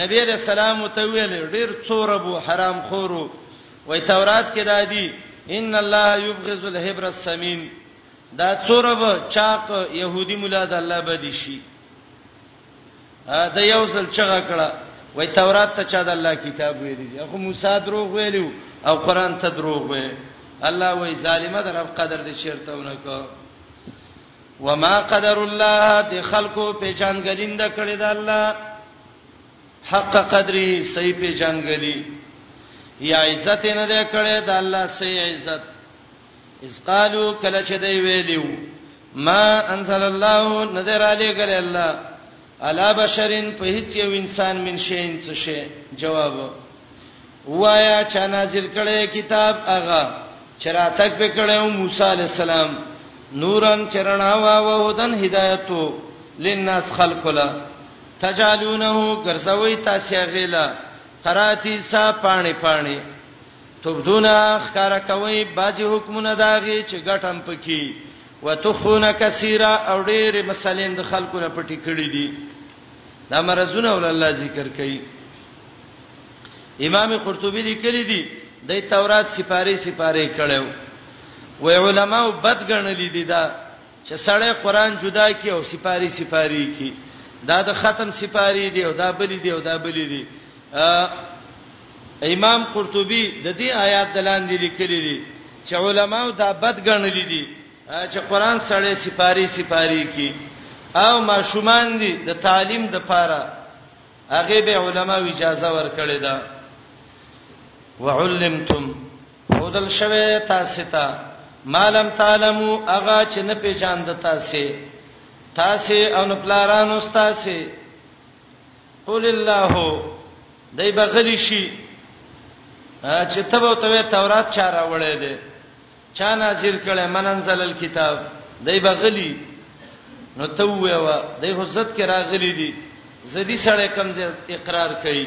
Speaker 1: نبی علیہ السلام ته ویل ډیر څور ابو حرام خورو وای تورات کې دادی ان الله یبغض الهبر السمین دا څور ابو چاق يهودي مولا د الله بدی شي دا یو ځل چغه کړه وای تورات ته چا د الله کتاب ویلی دی خو موسی دروغ ویلو او قران ته دروغ وی الله وای ظالمه در رب قدر دې چیرته ونکو وما قدر الله د خلکو پېچان غلینده کړی د الله حق قدرې صحیح پېچان غلی یا عزت نه ده کړی د الله صحیح عزت اذ قالو کله چې دی ویلیو ما انزل الله نذر علی ګل الله الا بشرین په هیڅ یو انسان من شین څه شي جواب وایا چا نازل کړي کتاب اغا چراتک په کړه موسی علی السلام نورن چرنا وا و هدن هدایتو للناس خلقلا تجالونه ګرځوي تاسو غیلا قراتی سا پانی پانی تبدون خکار کوي بعضی حکمونه داغي چې ګټم پکې وتخون کثیره او ډېر مسلین د خلکو نه پټی کړی دي دا مرزونه ول الله ذکر کوي امام قرطبي لیکلی دي د تورات سپاره سپاره کړو و علماء بدګنل دي دا چې سړی قران جدا کی او سپاری سپاری کی دا د ختم سپاری دی او دا بلی دی او دا بلی دی امام قرطبي د دې آیات دلان دي لیکلي دي چې علماو دا بد ګڼلي دي چې قران سره سپاری سپاری کی او ماشومان دي د تعلیم د پاره هغه به علماو اجازه ورکړي ده وعلمتم خودل شوه تاسو ته مالم تعلمو اغا چې نه پیژاند تاسو تاسو او نو پلارانو تاسو قول الله دای بغلی شي چې تبو ته تورات چا راوړې ده چا نازل کړي مننزل الكتاب دای بغلی نو ته وې وا دای حضرت کې راغلي دي زدي سره کمزې اقرار کړي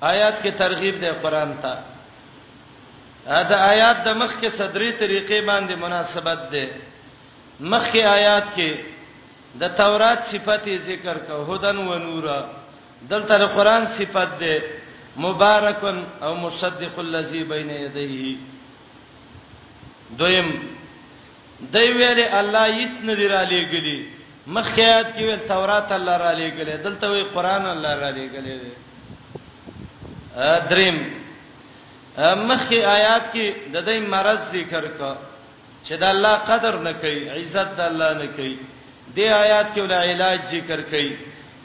Speaker 1: آیات کې ترغیب دی قران ته دا آیات د مخ کې صدري طریقې باندې مناسبت ده مخ کې آیات کې د تورات صفته ذکر کو هدن و نور دلته د قران صفت ده مبارکن او مصدق الذی بین یدیه دویم دی ویل الله هیڅ نه دی را لېګلی مخکې آیات کې ویل تورات الله را لېګلی دلته وی قران الله را لېګلی دی دریم مخکې آیات کې د دې مرز ذکر کا چې د الله قدر نه کوي عزت د الله نه کوي د آیات کې ول علاج ذکر کوي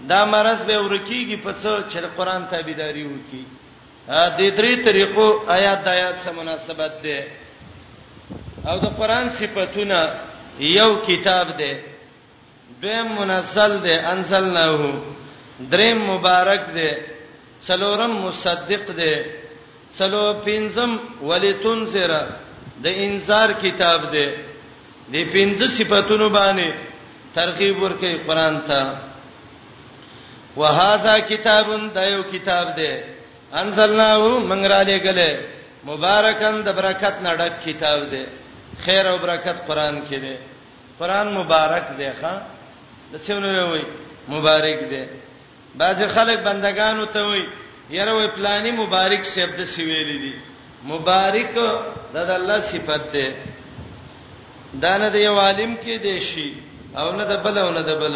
Speaker 1: دا مرز به ورکیږي په څو چې قران تابعداري وکي د درې طریقو آیات د آیات سره مناسبت ده او د قران صفاتونه یو کتاب ده دویم منزل ده انزلناه دریم مبارک ده څلورم مصدق ده څلو پنځم ولتنذر د انذار کتاب ده د پنځه صفاتونو باندې ترغیب ورکړي قران ته وهذا کتاب دا یو کتاب دی انزلناه من را لګلې مبارکان د برکت نه ډک کتاب دی خیر او برکت قران کې دی قران مبارک دی ښا د څونو وی مبارک دی بعض خلک بندگانو ته وی یره وی پلاني مبارک سیب د سویل دي مبارک د الله صفت ده دا نه دی عالم کې دی شي او نه د بل او نه د بل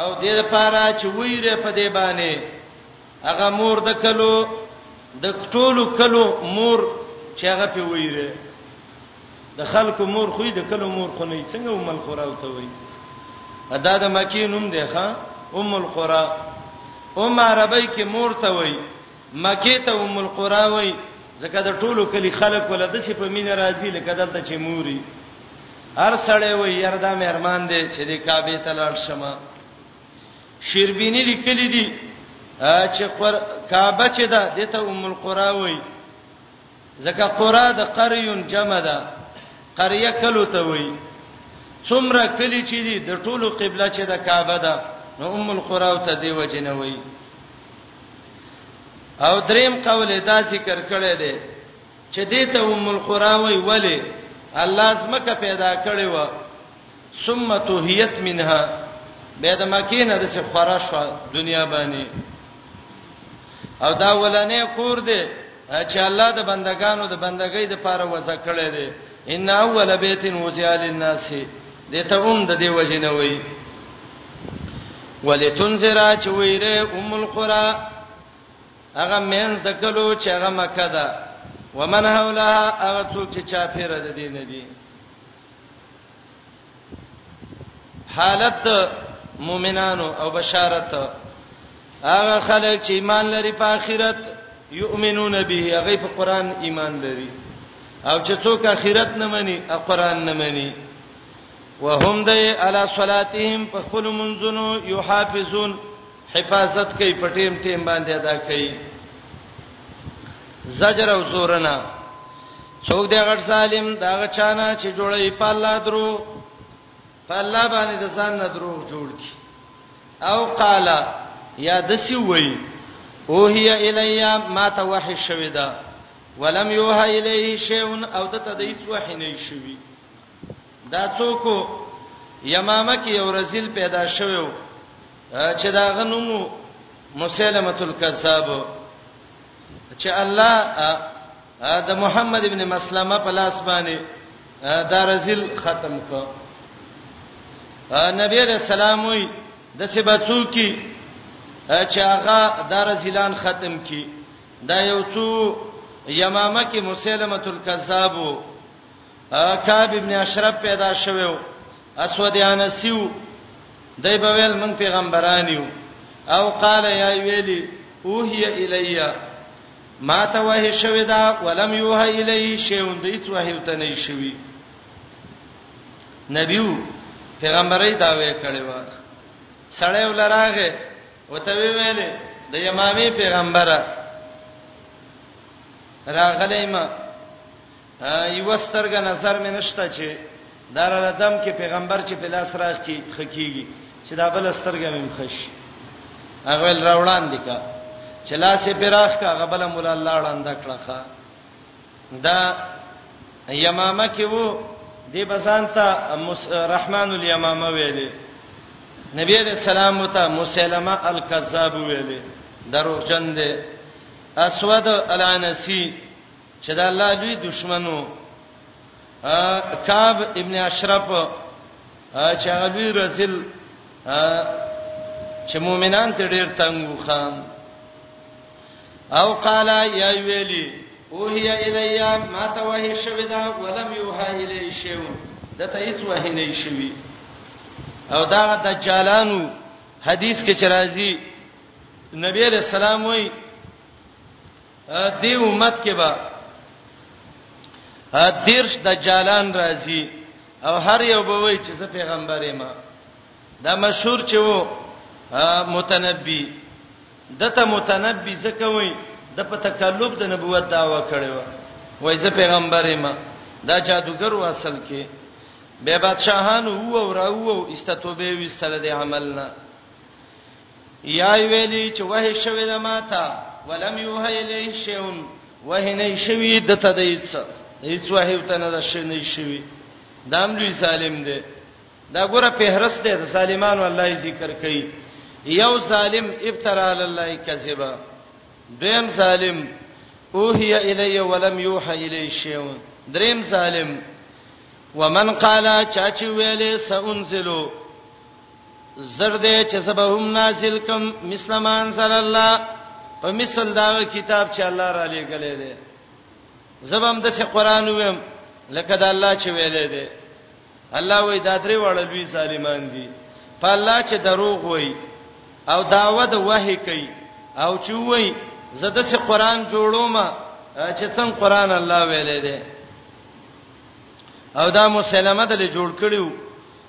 Speaker 1: او دې لپاره چې ویره په دې باندې هغه مور د کلو د ټولو کلو مور چې هغه په ویره د خلکو مور خو د کلو مور خو نه څنګه ام القرا او ته وی ادا د مکی نوم دی ښا ام القرا ام عربی کې مور ته وی مکه ته ام القرا وای ځکه د ټولو کلی خلک ولا د سی په مين راضي لکه دلته چې موري هر سړی وای يردا مهرمان دی چې د کعبه ته لاړ شمه شیربینی لیکلی دی چې قر کعبه چې ده دته ام القرا وای ځکه قرا د قريون جمع ده قريه کلو ته وای څومره کلی چې دي د ټولو قبله چې د کعبه ده نو ام القرا ته دی وجنه وای او دریم قول دا ذکر کړی دی چې دې ته ام القرا وی ولی الله زمکه پیدا کړی و ثم توهیت منها به د مکینه د څخه خورا شو دنیا باندې او دا ولنې کور دی چې الله د بندگانو د بندګۍ د پاره وځه کړی دی ان اول بیت وضع للناس دته هم د دې وجه نه وای ولتنذر چې ویره ام القرى هغه مینز د کلو چې هغه مکه ده ومن حولها هغه څوک چې چاپیره د دین دي حالت مؤمنانو او بشارت هغه خلک چې ایمان لري په آخرت یؤمنون به هغه په قران ایمان لري او چې څوک آخرت نه مني او قران نه مني وهم د علی صلاتهم په خپل منځونو یحافظون حفاظت کوي په ټیم ټیم باندې ادا کوي زجر او زورنا څوک دی غټ ظالم دا غچانا چې جوړي په الله درو په الله باندې د ځان نه درو جوړ کی او قال یا دسی وی او هی الیا ما ته وحی شوی دا ولم یوها الیه شیء او دته د هیڅ وحی نه شوی دا څوک یمامه کې یو رزل پیدا شوو چې دا غنومو مسلمه الکذاب چې الله د محمد ابن مسلمه په لاس باندې دا رزل ختم کړ نبی رسول الله وي د سباتو کې چې هغه دا رزلان ختم کړي دا یو څو یمامه کې مسلمه الکذاب وو کعب ابن اشرف پیدا شوو اسود انسیو دای په ویل من پیغمبران یو او قال یا ویلی اوهی الیا ما ته وه شوی دا ولم یوه الی شیون د هیڅ وه ته نه شوی نبیو پیغمبري دا وې کړی و سړی ولراغه وته ویلې د یمامي پیغمبره راغلی ما یو سترګه نظر مې نشته چې دار الدم کې پیغمبر چې په لاس راځ کې خکېږي چې دا بل سترګه مې مخش هغه ول راوړان دي کا چې لاس یې پراخ کا هغه بل مولا الله وړاند کړخه دا یمامه کې وو د بسانتا رحمان الیمامه ویلې نبی علیہ السلام ته مسلمه الکذاب ویلې دروغجن دی اسود الانسی چې دا الله لوی دشمنو کعب ابن اشرف چې هغه لوی رسول چې مؤمنان ته ډیر تنګ وخان او قال یا ویلی او هي الیا ما ته وه شودا ولم یوها الی شیء دته هیڅ وه نه شوی او دا دجالانو حدیث کې چرایي نبی علیہ السلام وایي دی امت کې به دیرش دجالان راځي او هر یو به وای چې زه پیغمبر یم دا مشهور چې وو متنبی دته متنبی زکه وای د په تکلف د نبوت داوا کړي و وای زه پیغمبر یم دا جادوګر و اصل کې به بادشاہان وو او راو او استتوبه وستل د عملنا یا ویلی چې وه شوی د ماته ولم یوه الیه شیون وه نه شوی د تدایت څه هیڅ وه یو تنه د شی نه شوی دام لوی ظالم دی دا ګوره په هرس دی د ظالمانو الله ذکر کوي یو ظالم ابترا علی الله کذبا دیم ظالم اوهی الی ولم یوحى الی شیء دریم ظالم ومن قال چا چې ویلې سانزلو زرد چې سبهم نازل کم مسلمان صلی الله په مثل دا کتاب چې الله را لېګلې ده زبم د څه قران ویم لکه دا الله چې ویلې ده الله وې دا درې وړ لوی ظالمان دي په الله چې دروغ وای او داوود وحی کوي او چې وای زده سي قران جوړوم چې څنګه قران الله ویلې ده او دا مسلمه دل جوړ کړیو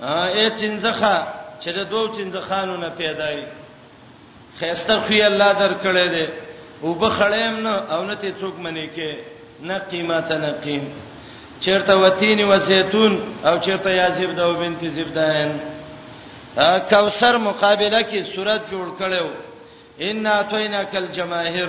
Speaker 1: اے چنځخه چې د دوو چنځخانو نه پیدا وي خيسته خو الله درکړې ده او بخړیم نه او نه ته څوک منی کې نه قیمته نه قیم چیرته وتین و زیتون او چیرته یازب دو بنت زبدان کوثر مقابله کې صورت جوړ کړو ان اتینا کل جماهیر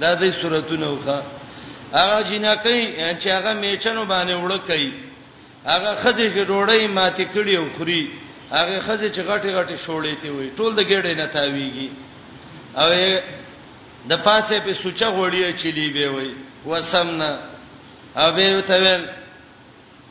Speaker 1: دا د سوراتونو ښه هغه جنکې چې هغه میچنو باندې وړه کوي هغه خځه چې ډوړې ماتې کړي او خوري هغه خځه چې غټي غټي شوړې ته وي ټول د ګډې نه تاویږي او د پاسه په سوچا غوړی چلی به وي وسمنا او به ته ویل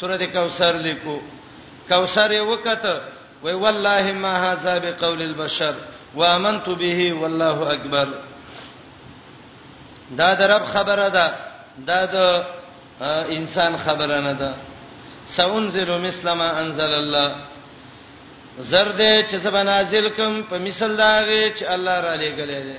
Speaker 1: سورت کوثر لیکو کوثر یې وکته وی والله ما هذا بقول البشر وامنت به والله اکبر دا د رب خبره ده دا د انسان خبره نه ده سأنزل مثل ما انزل الله زرد چې زبنازل کوم په مثال دا غي چې الله را لېګلې ده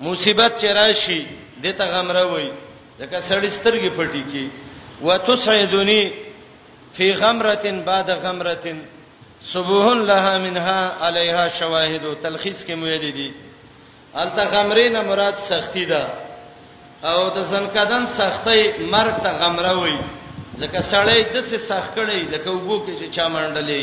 Speaker 1: مصیبت چې راشي دته غمره وای ځکه سړی سترګې پټی کی وتسعدنی فی غمرة بعد غمرة صبوح لها منها علیها شواهد تلخیص کې مو یې دي الته غمرې نه مراد سختی ده او د زنکدن سختي مرګ ته غمره وای ځکه سړی د څه سخت کړي لکه وګو کې چې چا منډلې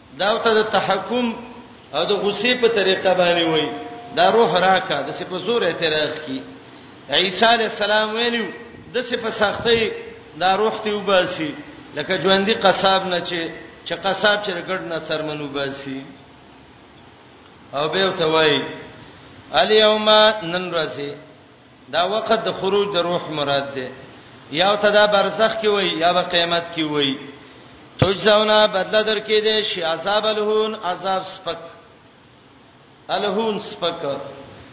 Speaker 1: دا ته د تحکم او د غصې په طریقه باندې وای دا روح راکا د څه په زور اعتراض کی عیسی علی السلام ویلو د څه په سختۍ دا روح ته وباسي لکه ژوندۍ قصاب نه چې چې قصاب چې ګډ نه سرمنو باسي او به ته وای الیوما نن راځي دا وخت د خروج د روح مراد ده یو ته دا برزخ کې وای یا به قیامت کې وای تجزاونا بدله درکې دي شي عذاب الهون عذاب سپک الهون سپک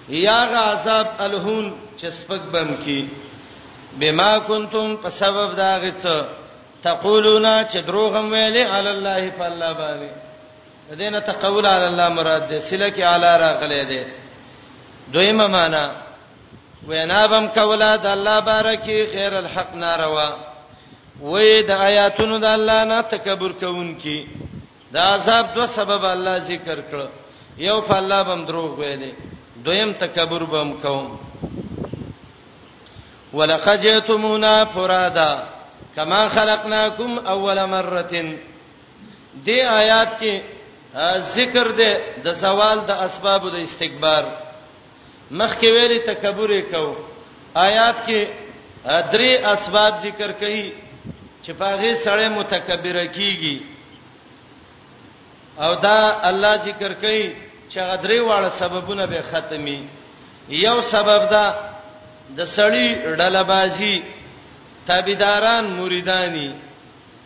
Speaker 1: یا غ عذاب الهون چې سپک بم کې بما کنتم په سبب دا غڅ تقولون چې دروغم ویلې علی الله فالله باندې د دې نه تقول علی الله مراد ده سله کې اعلی راغلې ده دویمه معنا وینا بم کولا د الله بارکی خیر الحق ناروا وې د آیاتونو د الله نه تکبر کوونکی دا عذاب دو سبب الله ذکر کړ یو په الله بم دروغ ویلې دویم تکبر بم کوم ولقد جئتمونا فرادا کما خلقناکم اول مره دې آیات کې ذکر ده د زوال د اسباب د استکبار مخکې ویلي تکبر وکاو آیات کې درې اسباب ذکر کړي چې پاغه سړی متکبر کیږي او دا الله ذکر کړي چې غدرې واړه سببونه به ختمي یو سبب دا د سړی ډلبازي تابعداران مریدانی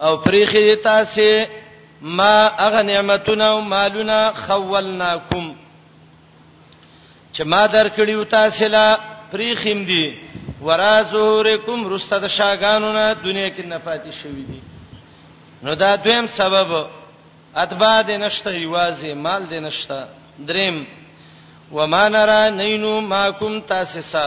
Speaker 1: او پریخي دي تاسو ما اغه نعمتونه او مالونه خولناکم چې ما درکړیو تاسو لا پریخیم دي ورا ظهورکم رسته د شاګانو نه دنیا کې نه پاتې شوی دي نو دا دویم سبب اتباع دې نشته یوازې مال دې نشته دریم وما نرا نینو ماکم تاسسا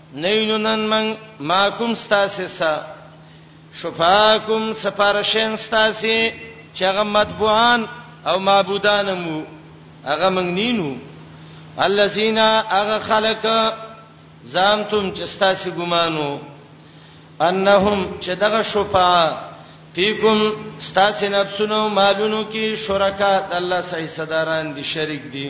Speaker 1: نینو نن من ما کوم ستاسو سره شفاکم سفارشین ستاسو چې هغه متبوعان او معبودان مو هغه موږ نینو الذين هغه خلق زامتم چې ستاسو ګمانو انهم چې دغه شفاعه فیکم ستاسو نفسونو مالونو کې شرکا د الله سره صدران دي شریک دي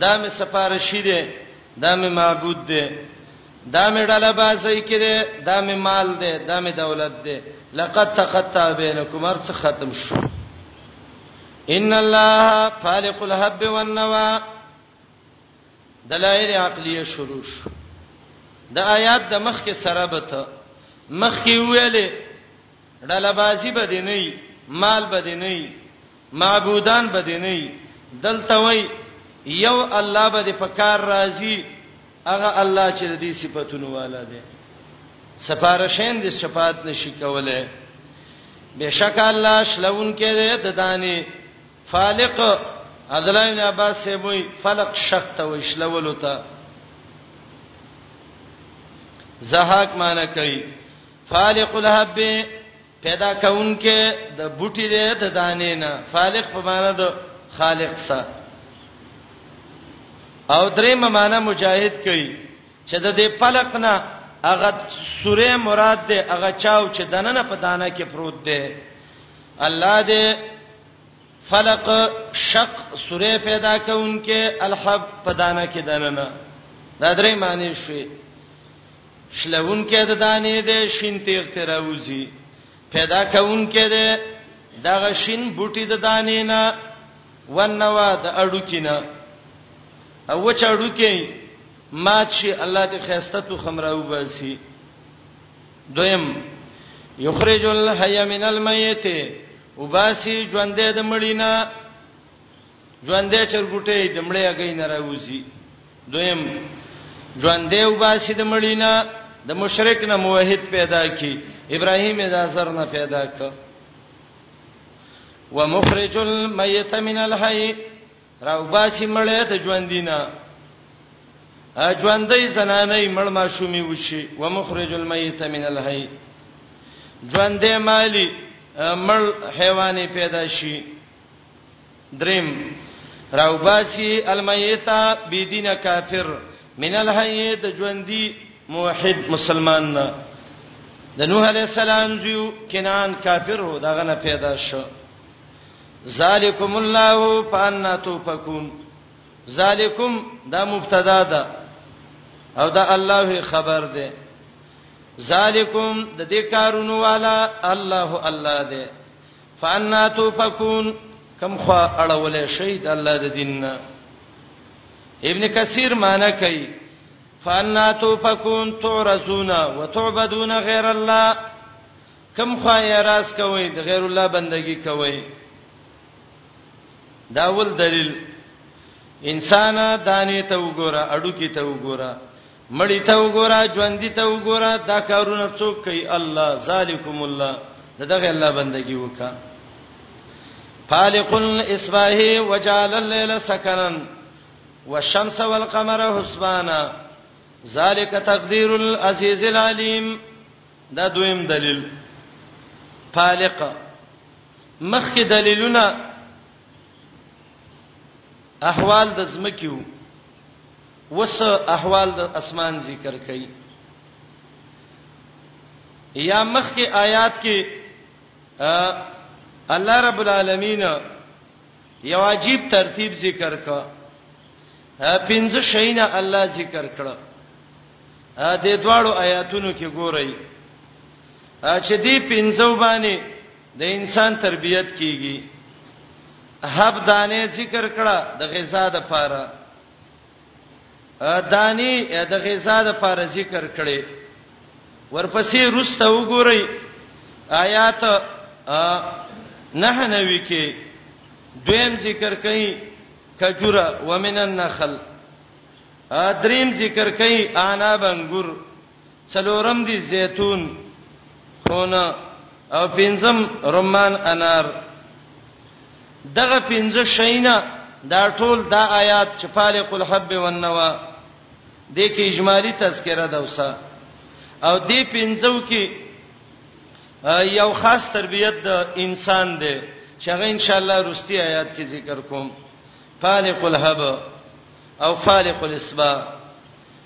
Speaker 1: دا مې سفارشي دی، دا مې معبود دی، دا مې ډله بازۍ کې دی، دا مې مال دی، دا مې دولت دی، لقد تقطع بینکم هر څه ختم شو. ان الله فالق الحب والنوى دلایل عقلیه شروع شو د آیات د مخ کې سره به ته مخ کې ویلې ډلبازی به دې نه وي مال به دې نه وي معبودان به دې نه وي دلته وای یو الله به دې په کار راځي هغه الله چې د دې صفاتونو والا دی سفارشین دې شفاعت نشي کوله بشک الله شلون کې دې د دانی فالق عدلین عباس سے وای فلق شق ته وشلولو ته زهاک معنی کوي فالق الحب پیدا کونکي د بوټي دی د دانې نه فالق په معنا د خالق سره او درې معنا مجاهد کوي چې د دې فلق نه هغه سوره مراد ده هغه چاو چې دننه په دانه کې پروت ده الله دې فلق شق سوره پیدا کونکي الحب په دانه کې دننه دا درې معنی شوي شلوونکی د دانې دی شین تیغ ته راوځي پیدا کوونکی دی دغه شین بوټي د دانې نه ونوا د اړو کینه او وچ اړو کې مات شي الله دې خیسته تو خمراو باسي دویم یخرج الحی من المیت وباسي ژوندې د مړینا ژوندې چرګوټې د مړې هګۍ نه راوځي دویم ژوندې وباسي د مړینا د مشرک نه موحد پیدا کی ابراهیم د اثر نه پیدا ک ومخرج المیت من الحی راو باسی مړې ته ژوندینا ژوندۍ زنانې مړ ما شومي وشي ومخرج المیت من الحی ژوندې مالی مړ حیواني پیدا شي دریم راوباسی المیتا بيدینه کافر من الحی د ژوندۍ موحد مسلمان نه د نوح علی السلام جو کنان کافر هو دغه نه پیدا شو ذالکم الله فانا توفکون ذالکم دا مبتدا ده او دا الله خبر ده ذالکم د دې کارونو والا الله الله ده فانا توفکون کم خوا اړولې شي د الله د دین نه ابن کثیر معنی کوي فانا توفکون تعرزون وتعبدون غیر الله کم خوا یې راس کوي د غیر الله بندگی کوي دا ول دلیل انسان دانه ته وګوره اډو کې ته وګوره مړی ته وګوره ژوندۍ ته وګوره دا کارونه څوک کوي الله ذالکم الله دغه الله بندگی وکا خالق الاسباح وجعل الليل سكنا والشمس والقمر حسبانا ذالک تقدیر العزیز العلیم دا دویم دلیل خالق مخکې دلیلونه احوال د زمکیو وس احوال د اسمان ذکر کړي یا مخ کې آیات کې الله رب العالمین یو عجیب ترتیب ذکر کړ پنځه شیونه الله ذکر کړ د دواړو آیاتونو کې ګورئ چې دې پنځو باندې د انسان تربيت کیږي حب دانه ذکر کړه د غذا د پاره دانی د غذا د پر ذکر کړي ورپسې روسته وګورئ آیات نه نوي کې دویم ذکر کړي کجوره ومن النخل دریم ذکر کړي انا بنګور څلورم دی زیتون خونه او پنځم رمان انار دغه پنځه شینا دا ټول دا آیات چې فالق الحب والنوا د کې اجمالی تذکرہ دا وسه او دې پنځو کې یو خاص تربیت د انسان دی چې هغه ان شاء الله رستي آیات کې ذکر کوم فالق الحب او فالق الاسباب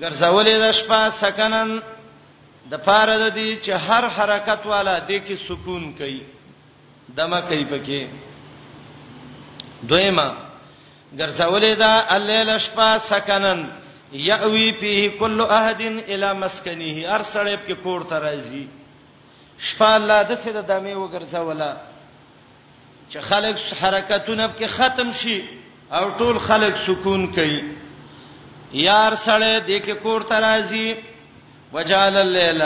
Speaker 1: ګرځولې د شپه سکنن د پاره د دې چې هر حرکت والا دې کې سکون کوي دمه کوي پکې دویما ګرځولې دا الليل شپه سکنن یاوی فيه كل احد الى مسكنه هر سړی په کور ته راځي شپه الله د څه د دمه وګرځولا چې خلک حرکتونه پکې ختم شي او ټول خلک سکون کوي یار سړی دې کې کور ته راځي وجال الليل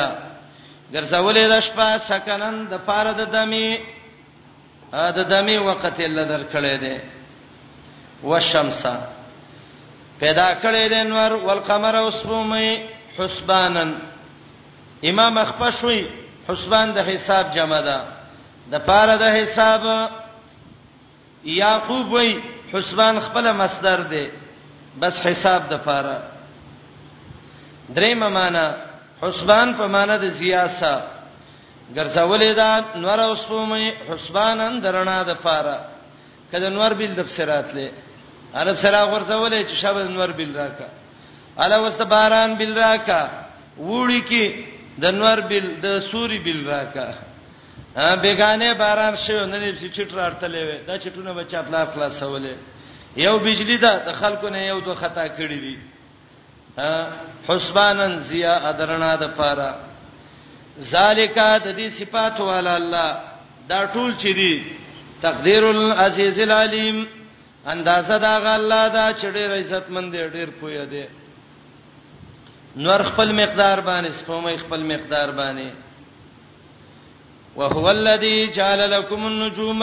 Speaker 1: ګرځولې د شپه سکنن د پاره د دمي د دمي وخت یې لدر کړې ده والشمس پیدا کړې ده نور والقمر اوسمه حسبانن امام اخپش وی حسبان د حساب جمع ده د پاره د حساب یعقوب وی حسبان خپل مصدر دی بس حساب د پاره درېمه معنا حسبان په معنا د زیاسه ګرځولې ده نور اوس په مې حسبانن درنا د پاره کله نور بیل د بصرات له عرب سره ورځولې چې شابه نور بیل راکا الا وست باران بیل راکا وړي کې د نور بیل د سوري بیل راکا بیگانه باران شو نه لې چې چټ راړتلې وې دا چټونه بچا خپل خلاصولې یو بجلی دا د خلکو نه یو دوه خطا کړی دي حسبانن ضیا ادرنا د پاره ذالک د دې صفات والا الله دا ټول چې دي تقدیر العزیز العلیم اندازه دا غ الله دا چې ډېر عزت مند دی ډېر پوهه دی نور خپل مقدار باندې سپومې خپل مقدار باندې وهو الذی جعل لكم النجوم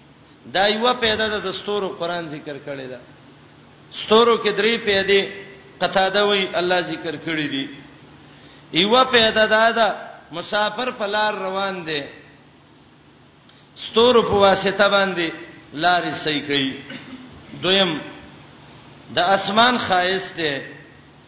Speaker 1: دا یو پیدا ده د ستورو قران ذکر کړی ده ستورو کې درې پیدې قطاده وی الله ذکر کړی دي یو پیدا ده دا مسافر په لار روان دي ستورو په واسطه باندې لارې صحیح کوي دویم د اسمان خایس ده